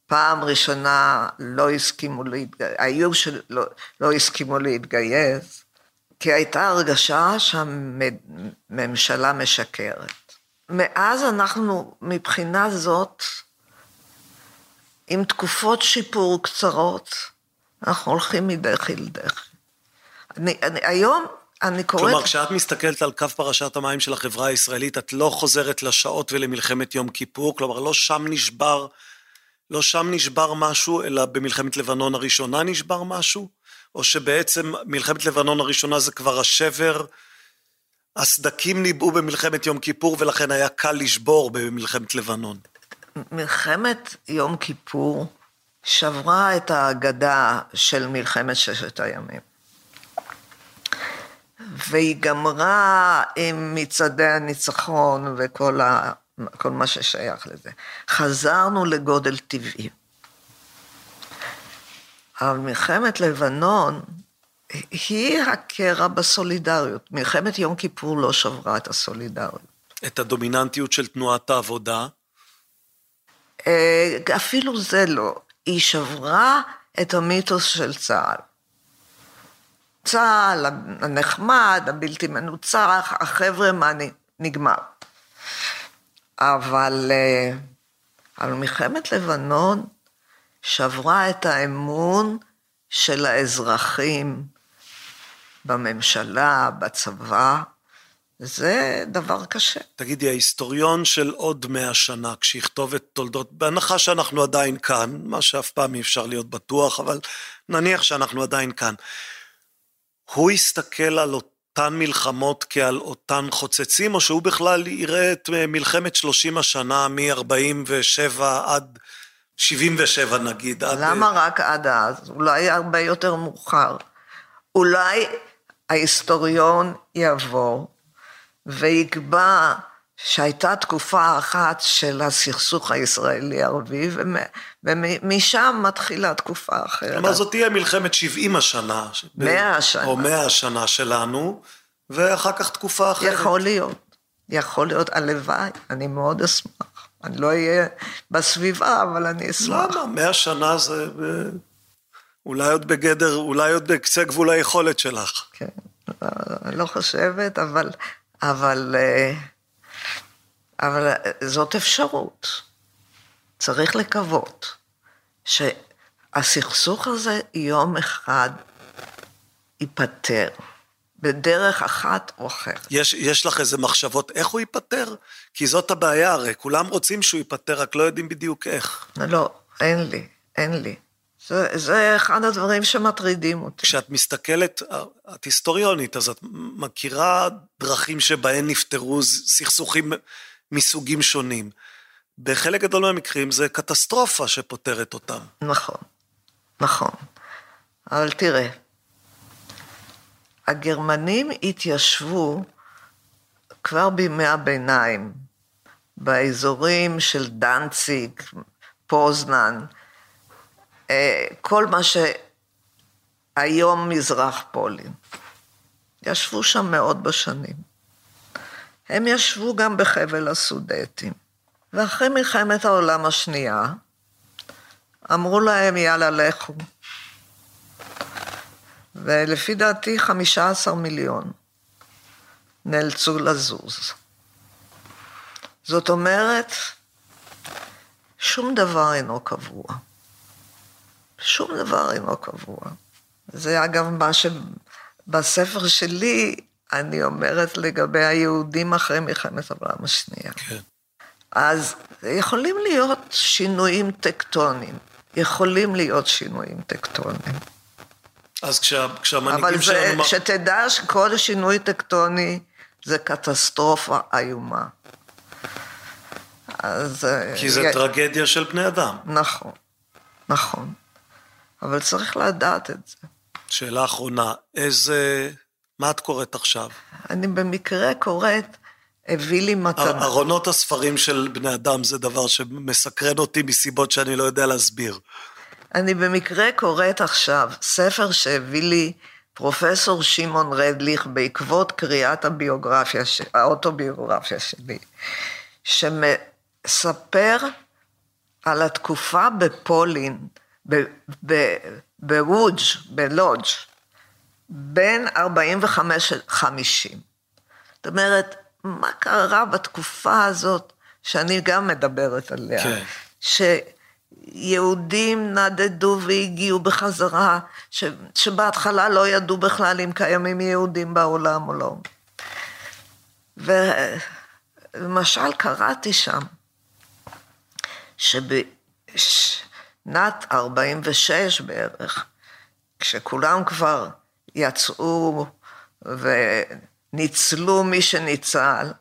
פעם ראשונה לא הסכימו להתגייס, היו שלא לא הסכימו להתגייס, כי הייתה הרגשה שהממשלה משקרת. מאז אנחנו מבחינה זאת, עם תקופות שיפור קצרות, אנחנו הולכים מדחי לדחי. אני, אני, היום אני קוראת... כלומר, כשאת מסתכלת על קו פרשת המים של החברה הישראלית, את לא חוזרת לשעות ולמלחמת יום כיפור, כלומר, לא שם נשבר, לא שם נשבר משהו, אלא במלחמת לבנון הראשונה נשבר משהו? או שבעצם מלחמת לבנון הראשונה זה כבר השבר, הסדקים ניבאו במלחמת יום כיפור, ולכן היה קל לשבור במלחמת לבנון. מלחמת יום כיפור שברה את האגדה של מלחמת ששת הימים. והיא גמרה עם מצעדי הניצחון וכל ה, כל מה ששייך לזה. חזרנו לגודל טבעי. אבל מלחמת לבנון היא הקרע בסולידריות. מלחמת יום כיפור לא שברה את הסולידריות. את הדומיננטיות של תנועת העבודה? אה, אפילו זה לא. היא שברה את המיתוס של צה"ל. צה"ל הנחמד, הבלתי מנוצח, החבר'ה, מה נגמר. אבל, אה, אבל מלחמת לבנון שברה את האמון של האזרחים בממשלה, בצבא, זה דבר קשה. תגידי, ההיסטוריון של עוד מאה שנה, כשיכתוב את תולדות, בהנחה שאנחנו עדיין כאן, מה שאף פעם אי אפשר להיות בטוח, אבל נניח שאנחנו עדיין כאן, הוא יסתכל על אותן מלחמות כעל אותן חוצצים, או שהוא בכלל יראה את מלחמת 30 השנה מ-47 עד 77 נגיד? למה עד... רק עד אז? אולי הרבה יותר מאוחר. אולי ההיסטוריון יבוא ויקבע שהייתה תקופה אחת של הסכסוך הישראלי-ערבי, ומשם מתחילה תקופה אחרת. כלומר, זאת תהיה מלחמת 70 השנה. מאה השנה. או מאה השנה שלנו, ואחר כך תקופה אחרת. יכול להיות. יכול להיות, הלוואי, אני מאוד אשמח. אני לא אהיה בסביבה, אבל אני אשמח. למה? מאה שנה זה אולי עוד בגדר, אולי עוד בקצה גבול היכולת שלך. כן, לא חושבת, אבל... אבל... אה, אבל זאת אפשרות. צריך לקוות שהסכסוך הזה יום אחד ייפתר, בדרך אחת או אחרת. יש, יש לך איזה מחשבות איך הוא ייפתר? כי זאת הבעיה הרי, כולם רוצים שהוא ייפתר, רק לא יודעים בדיוק איך. לא, אין לי, אין לי. זה, זה אחד הדברים שמטרידים אותי. כשאת מסתכלת, את היסטוריונית, אז את מכירה דרכים שבהן נפתרו סכסוכים מסוגים שונים. בחלק גדול מהמקרים זה קטסטרופה שפותרת אותם. נכון, נכון. אבל תראה, הגרמנים התיישבו כבר בימי הביניים, באזורים של דנציג, פוזנן, אה, כל מה שהיום מזרח פולין. ישבו שם מאות בשנים. הם ישבו גם בחבל הסודטים. ואחרי מלחמת העולם השנייה, אמרו להם, יאללה, לכו. ולפי דעתי 15 מיליון נאלצו לזוז. זאת אומרת, שום דבר אינו קבוע. שום דבר אינו קבוע. זה אגב מה שבספר שלי אני אומרת לגבי היהודים אחרי מלחמת העולם השנייה. כן. אז יכולים להיות שינויים טקטוניים, יכולים להיות שינויים טקטוניים. אז כשה, כשהמנהיגים אבל שלנו... אבל שתדע שכל שינוי טקטוני זה קטסטרופה איומה. אז... כי זה י... טרגדיה של בני אדם. נכון, נכון. אבל צריך לדעת את זה. שאלה אחרונה, איזה... מה את קוראת עכשיו? אני במקרה קוראת הביא לי מתנה. ארונות הספרים של בני אדם זה דבר שמסקרן אותי מסיבות שאני לא יודע להסביר. אני במקרה קוראת עכשיו ספר שהביא לי פרופסור שמעון רדליך בעקבות קריאת הביוגרפיה, האוטוביוגרפיה שלי, שמספר על התקופה בפולין, בוודג', בלודג', בין 45 ל-50. זאת אומרת, מה קרה בתקופה הזאת, שאני גם מדברת עליה, כן. שיהודים נדדו והגיעו בחזרה, ש, שבהתחלה לא ידעו בכלל אם קיימים יהודים בעולם או לא. ולמשל קראתי שם, שבשנת 46 בערך, כשכולם כבר יצאו ו... ניצלו מי שניצל.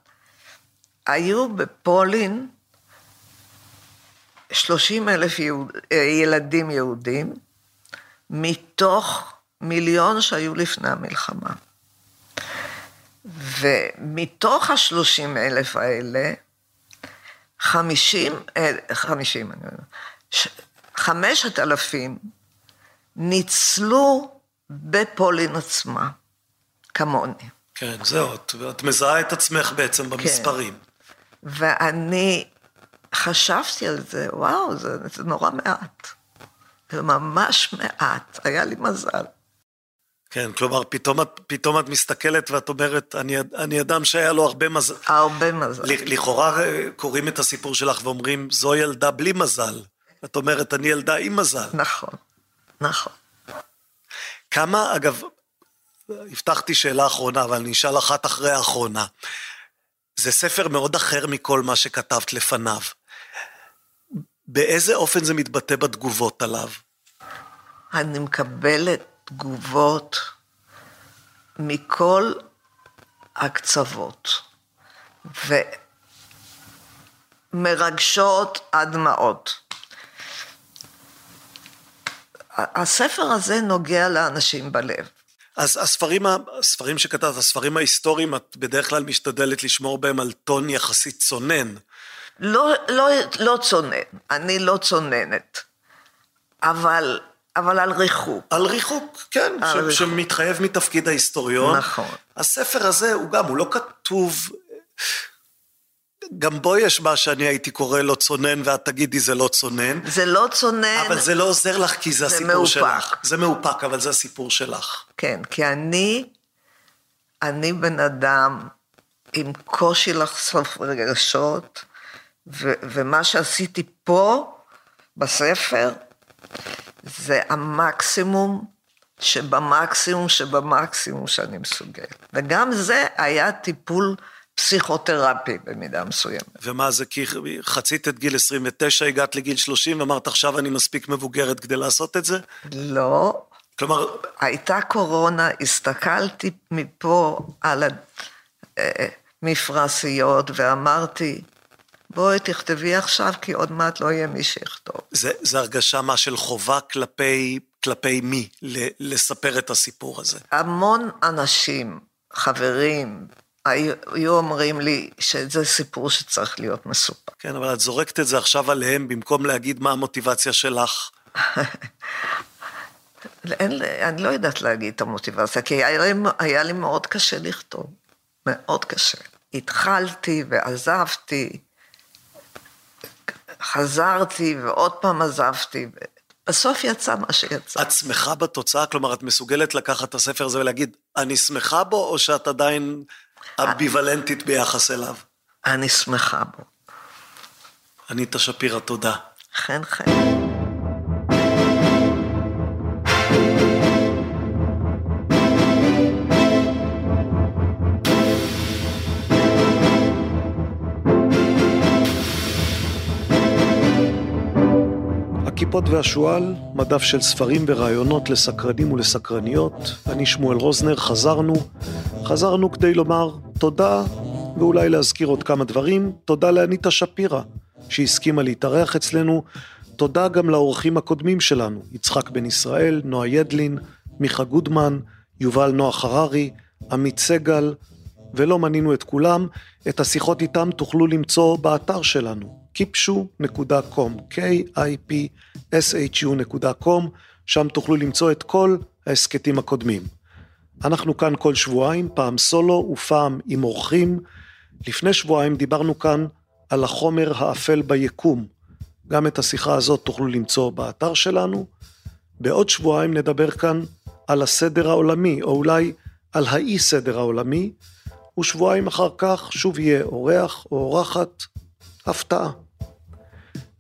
היו בפולין 30 אלף יהוד, אה, ילדים יהודים, מתוך מיליון שהיו לפני המלחמה. ומתוך השלושים אלף האלה, חמישים, חמישים, אני אומר, חמשת אלפים ניצלו בפולין עצמה, כמוני. כן, זהו, את, את מזהה את עצמך בעצם כן. במספרים. כן. ואני חשבתי על זה, וואו, זה, זה נורא מעט. זה ממש מעט, היה לי מזל. כן, כלומר, פתאום את, פתאום את מסתכלת ואת אומרת, אני, אני אדם שהיה לו הרבה מזל. הרבה מזל. לכאורה אה, קוראים את הסיפור שלך ואומרים, זו ילדה בלי מזל. את אומרת, אני ילדה עם מזל. נכון, נכון. כמה, אגב, הבטחתי שאלה אחרונה, אבל אני אשאל אחת אחרי האחרונה. זה ספר מאוד אחר מכל מה שכתבת לפניו. באיזה אופן זה מתבטא בתגובות עליו? אני מקבלת תגובות מכל הקצוות, ומרגשות עד דמעות. הספר הזה נוגע לאנשים בלב. אז הספרים, הספרים שכתבת, הספרים ההיסטוריים, את בדרך כלל משתדלת לשמור בהם על טון יחסית צונן. לא, לא, לא צונן, אני לא צוננת, אבל, אבל על ריחוק. על ריחוק, כן, על ש, ריחוק. שמתחייב מתפקיד ההיסטוריון. נכון. הספר הזה הוא גם, הוא לא כתוב גם בו יש מה שאני הייתי קורא לו צונן, ואת תגידי זה לא צונן. זה לא צונן. אבל זה לא עוזר לך כי זה, זה הסיפור מאופק. שלך. זה מאופק, אבל זה הסיפור שלך. כן, כי אני, אני בן אדם עם קושי לחשוף רגשות, ו- ומה שעשיתי פה, בספר, זה המקסימום שבמקסימום שבמקסימום שאני מסוגלת. וגם זה היה טיפול פסיכותרפי במידה מסוימת. ומה זה, כי חצית את גיל 29, הגעת לגיל 30, ואמרת עכשיו אני מספיק מבוגרת כדי לעשות את זה? לא. כלומר... הייתה קורונה, הסתכלתי מפה על המפרשיות ואמרתי, בואי תכתבי עכשיו, כי עוד מעט לא יהיה מי שיכתוב. זה, זה הרגשה מה של חובה כלפי, כלפי מי, לספר את הסיפור הזה? המון אנשים, חברים, היו אומרים לי שזה סיפור שצריך להיות מסופר. כן, אבל את זורקת את זה עכשיו עליהם במקום להגיד מה המוטיבציה שלך. [LAUGHS] אין, אני לא יודעת להגיד את המוטיבציה, כי היה לי, היה לי מאוד קשה לכתוב, מאוד קשה. התחלתי ועזבתי, חזרתי ועוד פעם עזבתי, בסוף יצא מה שיצא. את שמחה בתוצאה? כלומר, את מסוגלת לקחת את הספר הזה ולהגיד, אני שמחה בו, או שאת עדיין אמביוולנטית ביחס אליו? אני שמחה בו. אניטה שפירא, תודה. חן חן. הכיפות והשועל, מדף של ספרים ורעיונות לסקרנים ולסקרניות. אני שמואל רוזנר, חזרנו. חזרנו כדי לומר תודה, ואולי להזכיר עוד כמה דברים. תודה לאניטה שפירא, שהסכימה להתארח אצלנו. תודה גם לאורחים הקודמים שלנו, יצחק בן ישראל, נועה ידלין, מיכה גודמן, יובל נוח חררי, עמית סגל, ולא מנינו את כולם. את השיחות איתם תוכלו למצוא באתר שלנו, kipshu.com, k-i-p-s-h-u.com, שם תוכלו למצוא את כל ההסכתים הקודמים. אנחנו כאן כל שבועיים, פעם סולו ופעם עם אורחים. לפני שבועיים דיברנו כאן על החומר האפל ביקום. גם את השיחה הזאת תוכלו למצוא באתר שלנו. בעוד שבועיים נדבר כאן על הסדר העולמי, או אולי על האי סדר העולמי, ושבועיים אחר כך שוב יהיה אורח או אורחת, הפתעה.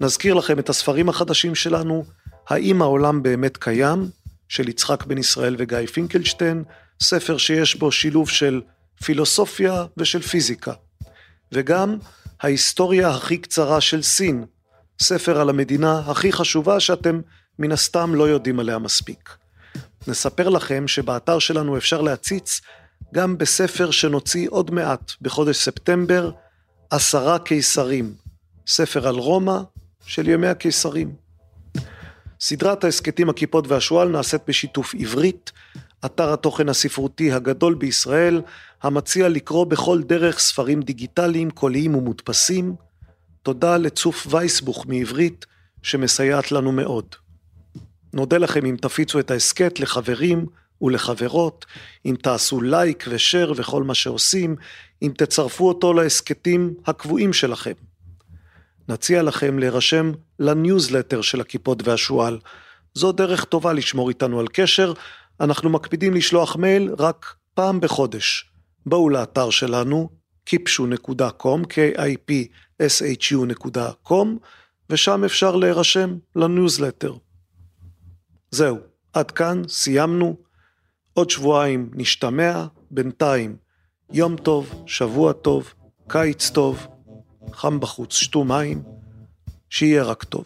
נזכיר לכם את הספרים החדשים שלנו, האם העולם באמת קיים, של יצחק בן ישראל וגיא פינקלשטיין, ספר שיש בו שילוב של פילוסופיה ושל פיזיקה. וגם ההיסטוריה הכי קצרה של סין, ספר על המדינה הכי חשובה שאתם מן הסתם לא יודעים עליה מספיק. נספר לכם שבאתר שלנו אפשר להציץ גם בספר שנוציא עוד מעט, בחודש ספטמבר, עשרה קיסרים, ספר על רומא של ימי הקיסרים. סדרת ההסכתים הכיפות והשועל נעשית בשיתוף עברית, אתר התוכן הספרותי הגדול בישראל, המציע לקרוא בכל דרך ספרים דיגיטליים, קוליים ומודפסים. תודה לצוף וייסבוך מעברית, שמסייעת לנו מאוד. נודה לכם אם תפיצו את ההסכת לחברים ולחברות, אם תעשו לייק ו share וכל מה שעושים, אם תצרפו אותו להסכתים הקבועים שלכם. נציע לכם להירשם לניוזלטר של הקיפוד והשועל. זו דרך טובה לשמור איתנו על קשר, אנחנו מקפידים לשלוח מייל רק פעם בחודש. בואו לאתר שלנו, kipshu.com, k-i-p-s-h-u.com, ושם אפשר להירשם לניוזלטר. זהו, עד כאן, סיימנו. עוד שבועיים נשתמע, בינתיים יום טוב, שבוע טוב, קיץ טוב, חם בחוץ, שתו מים, שיהיה רק טוב.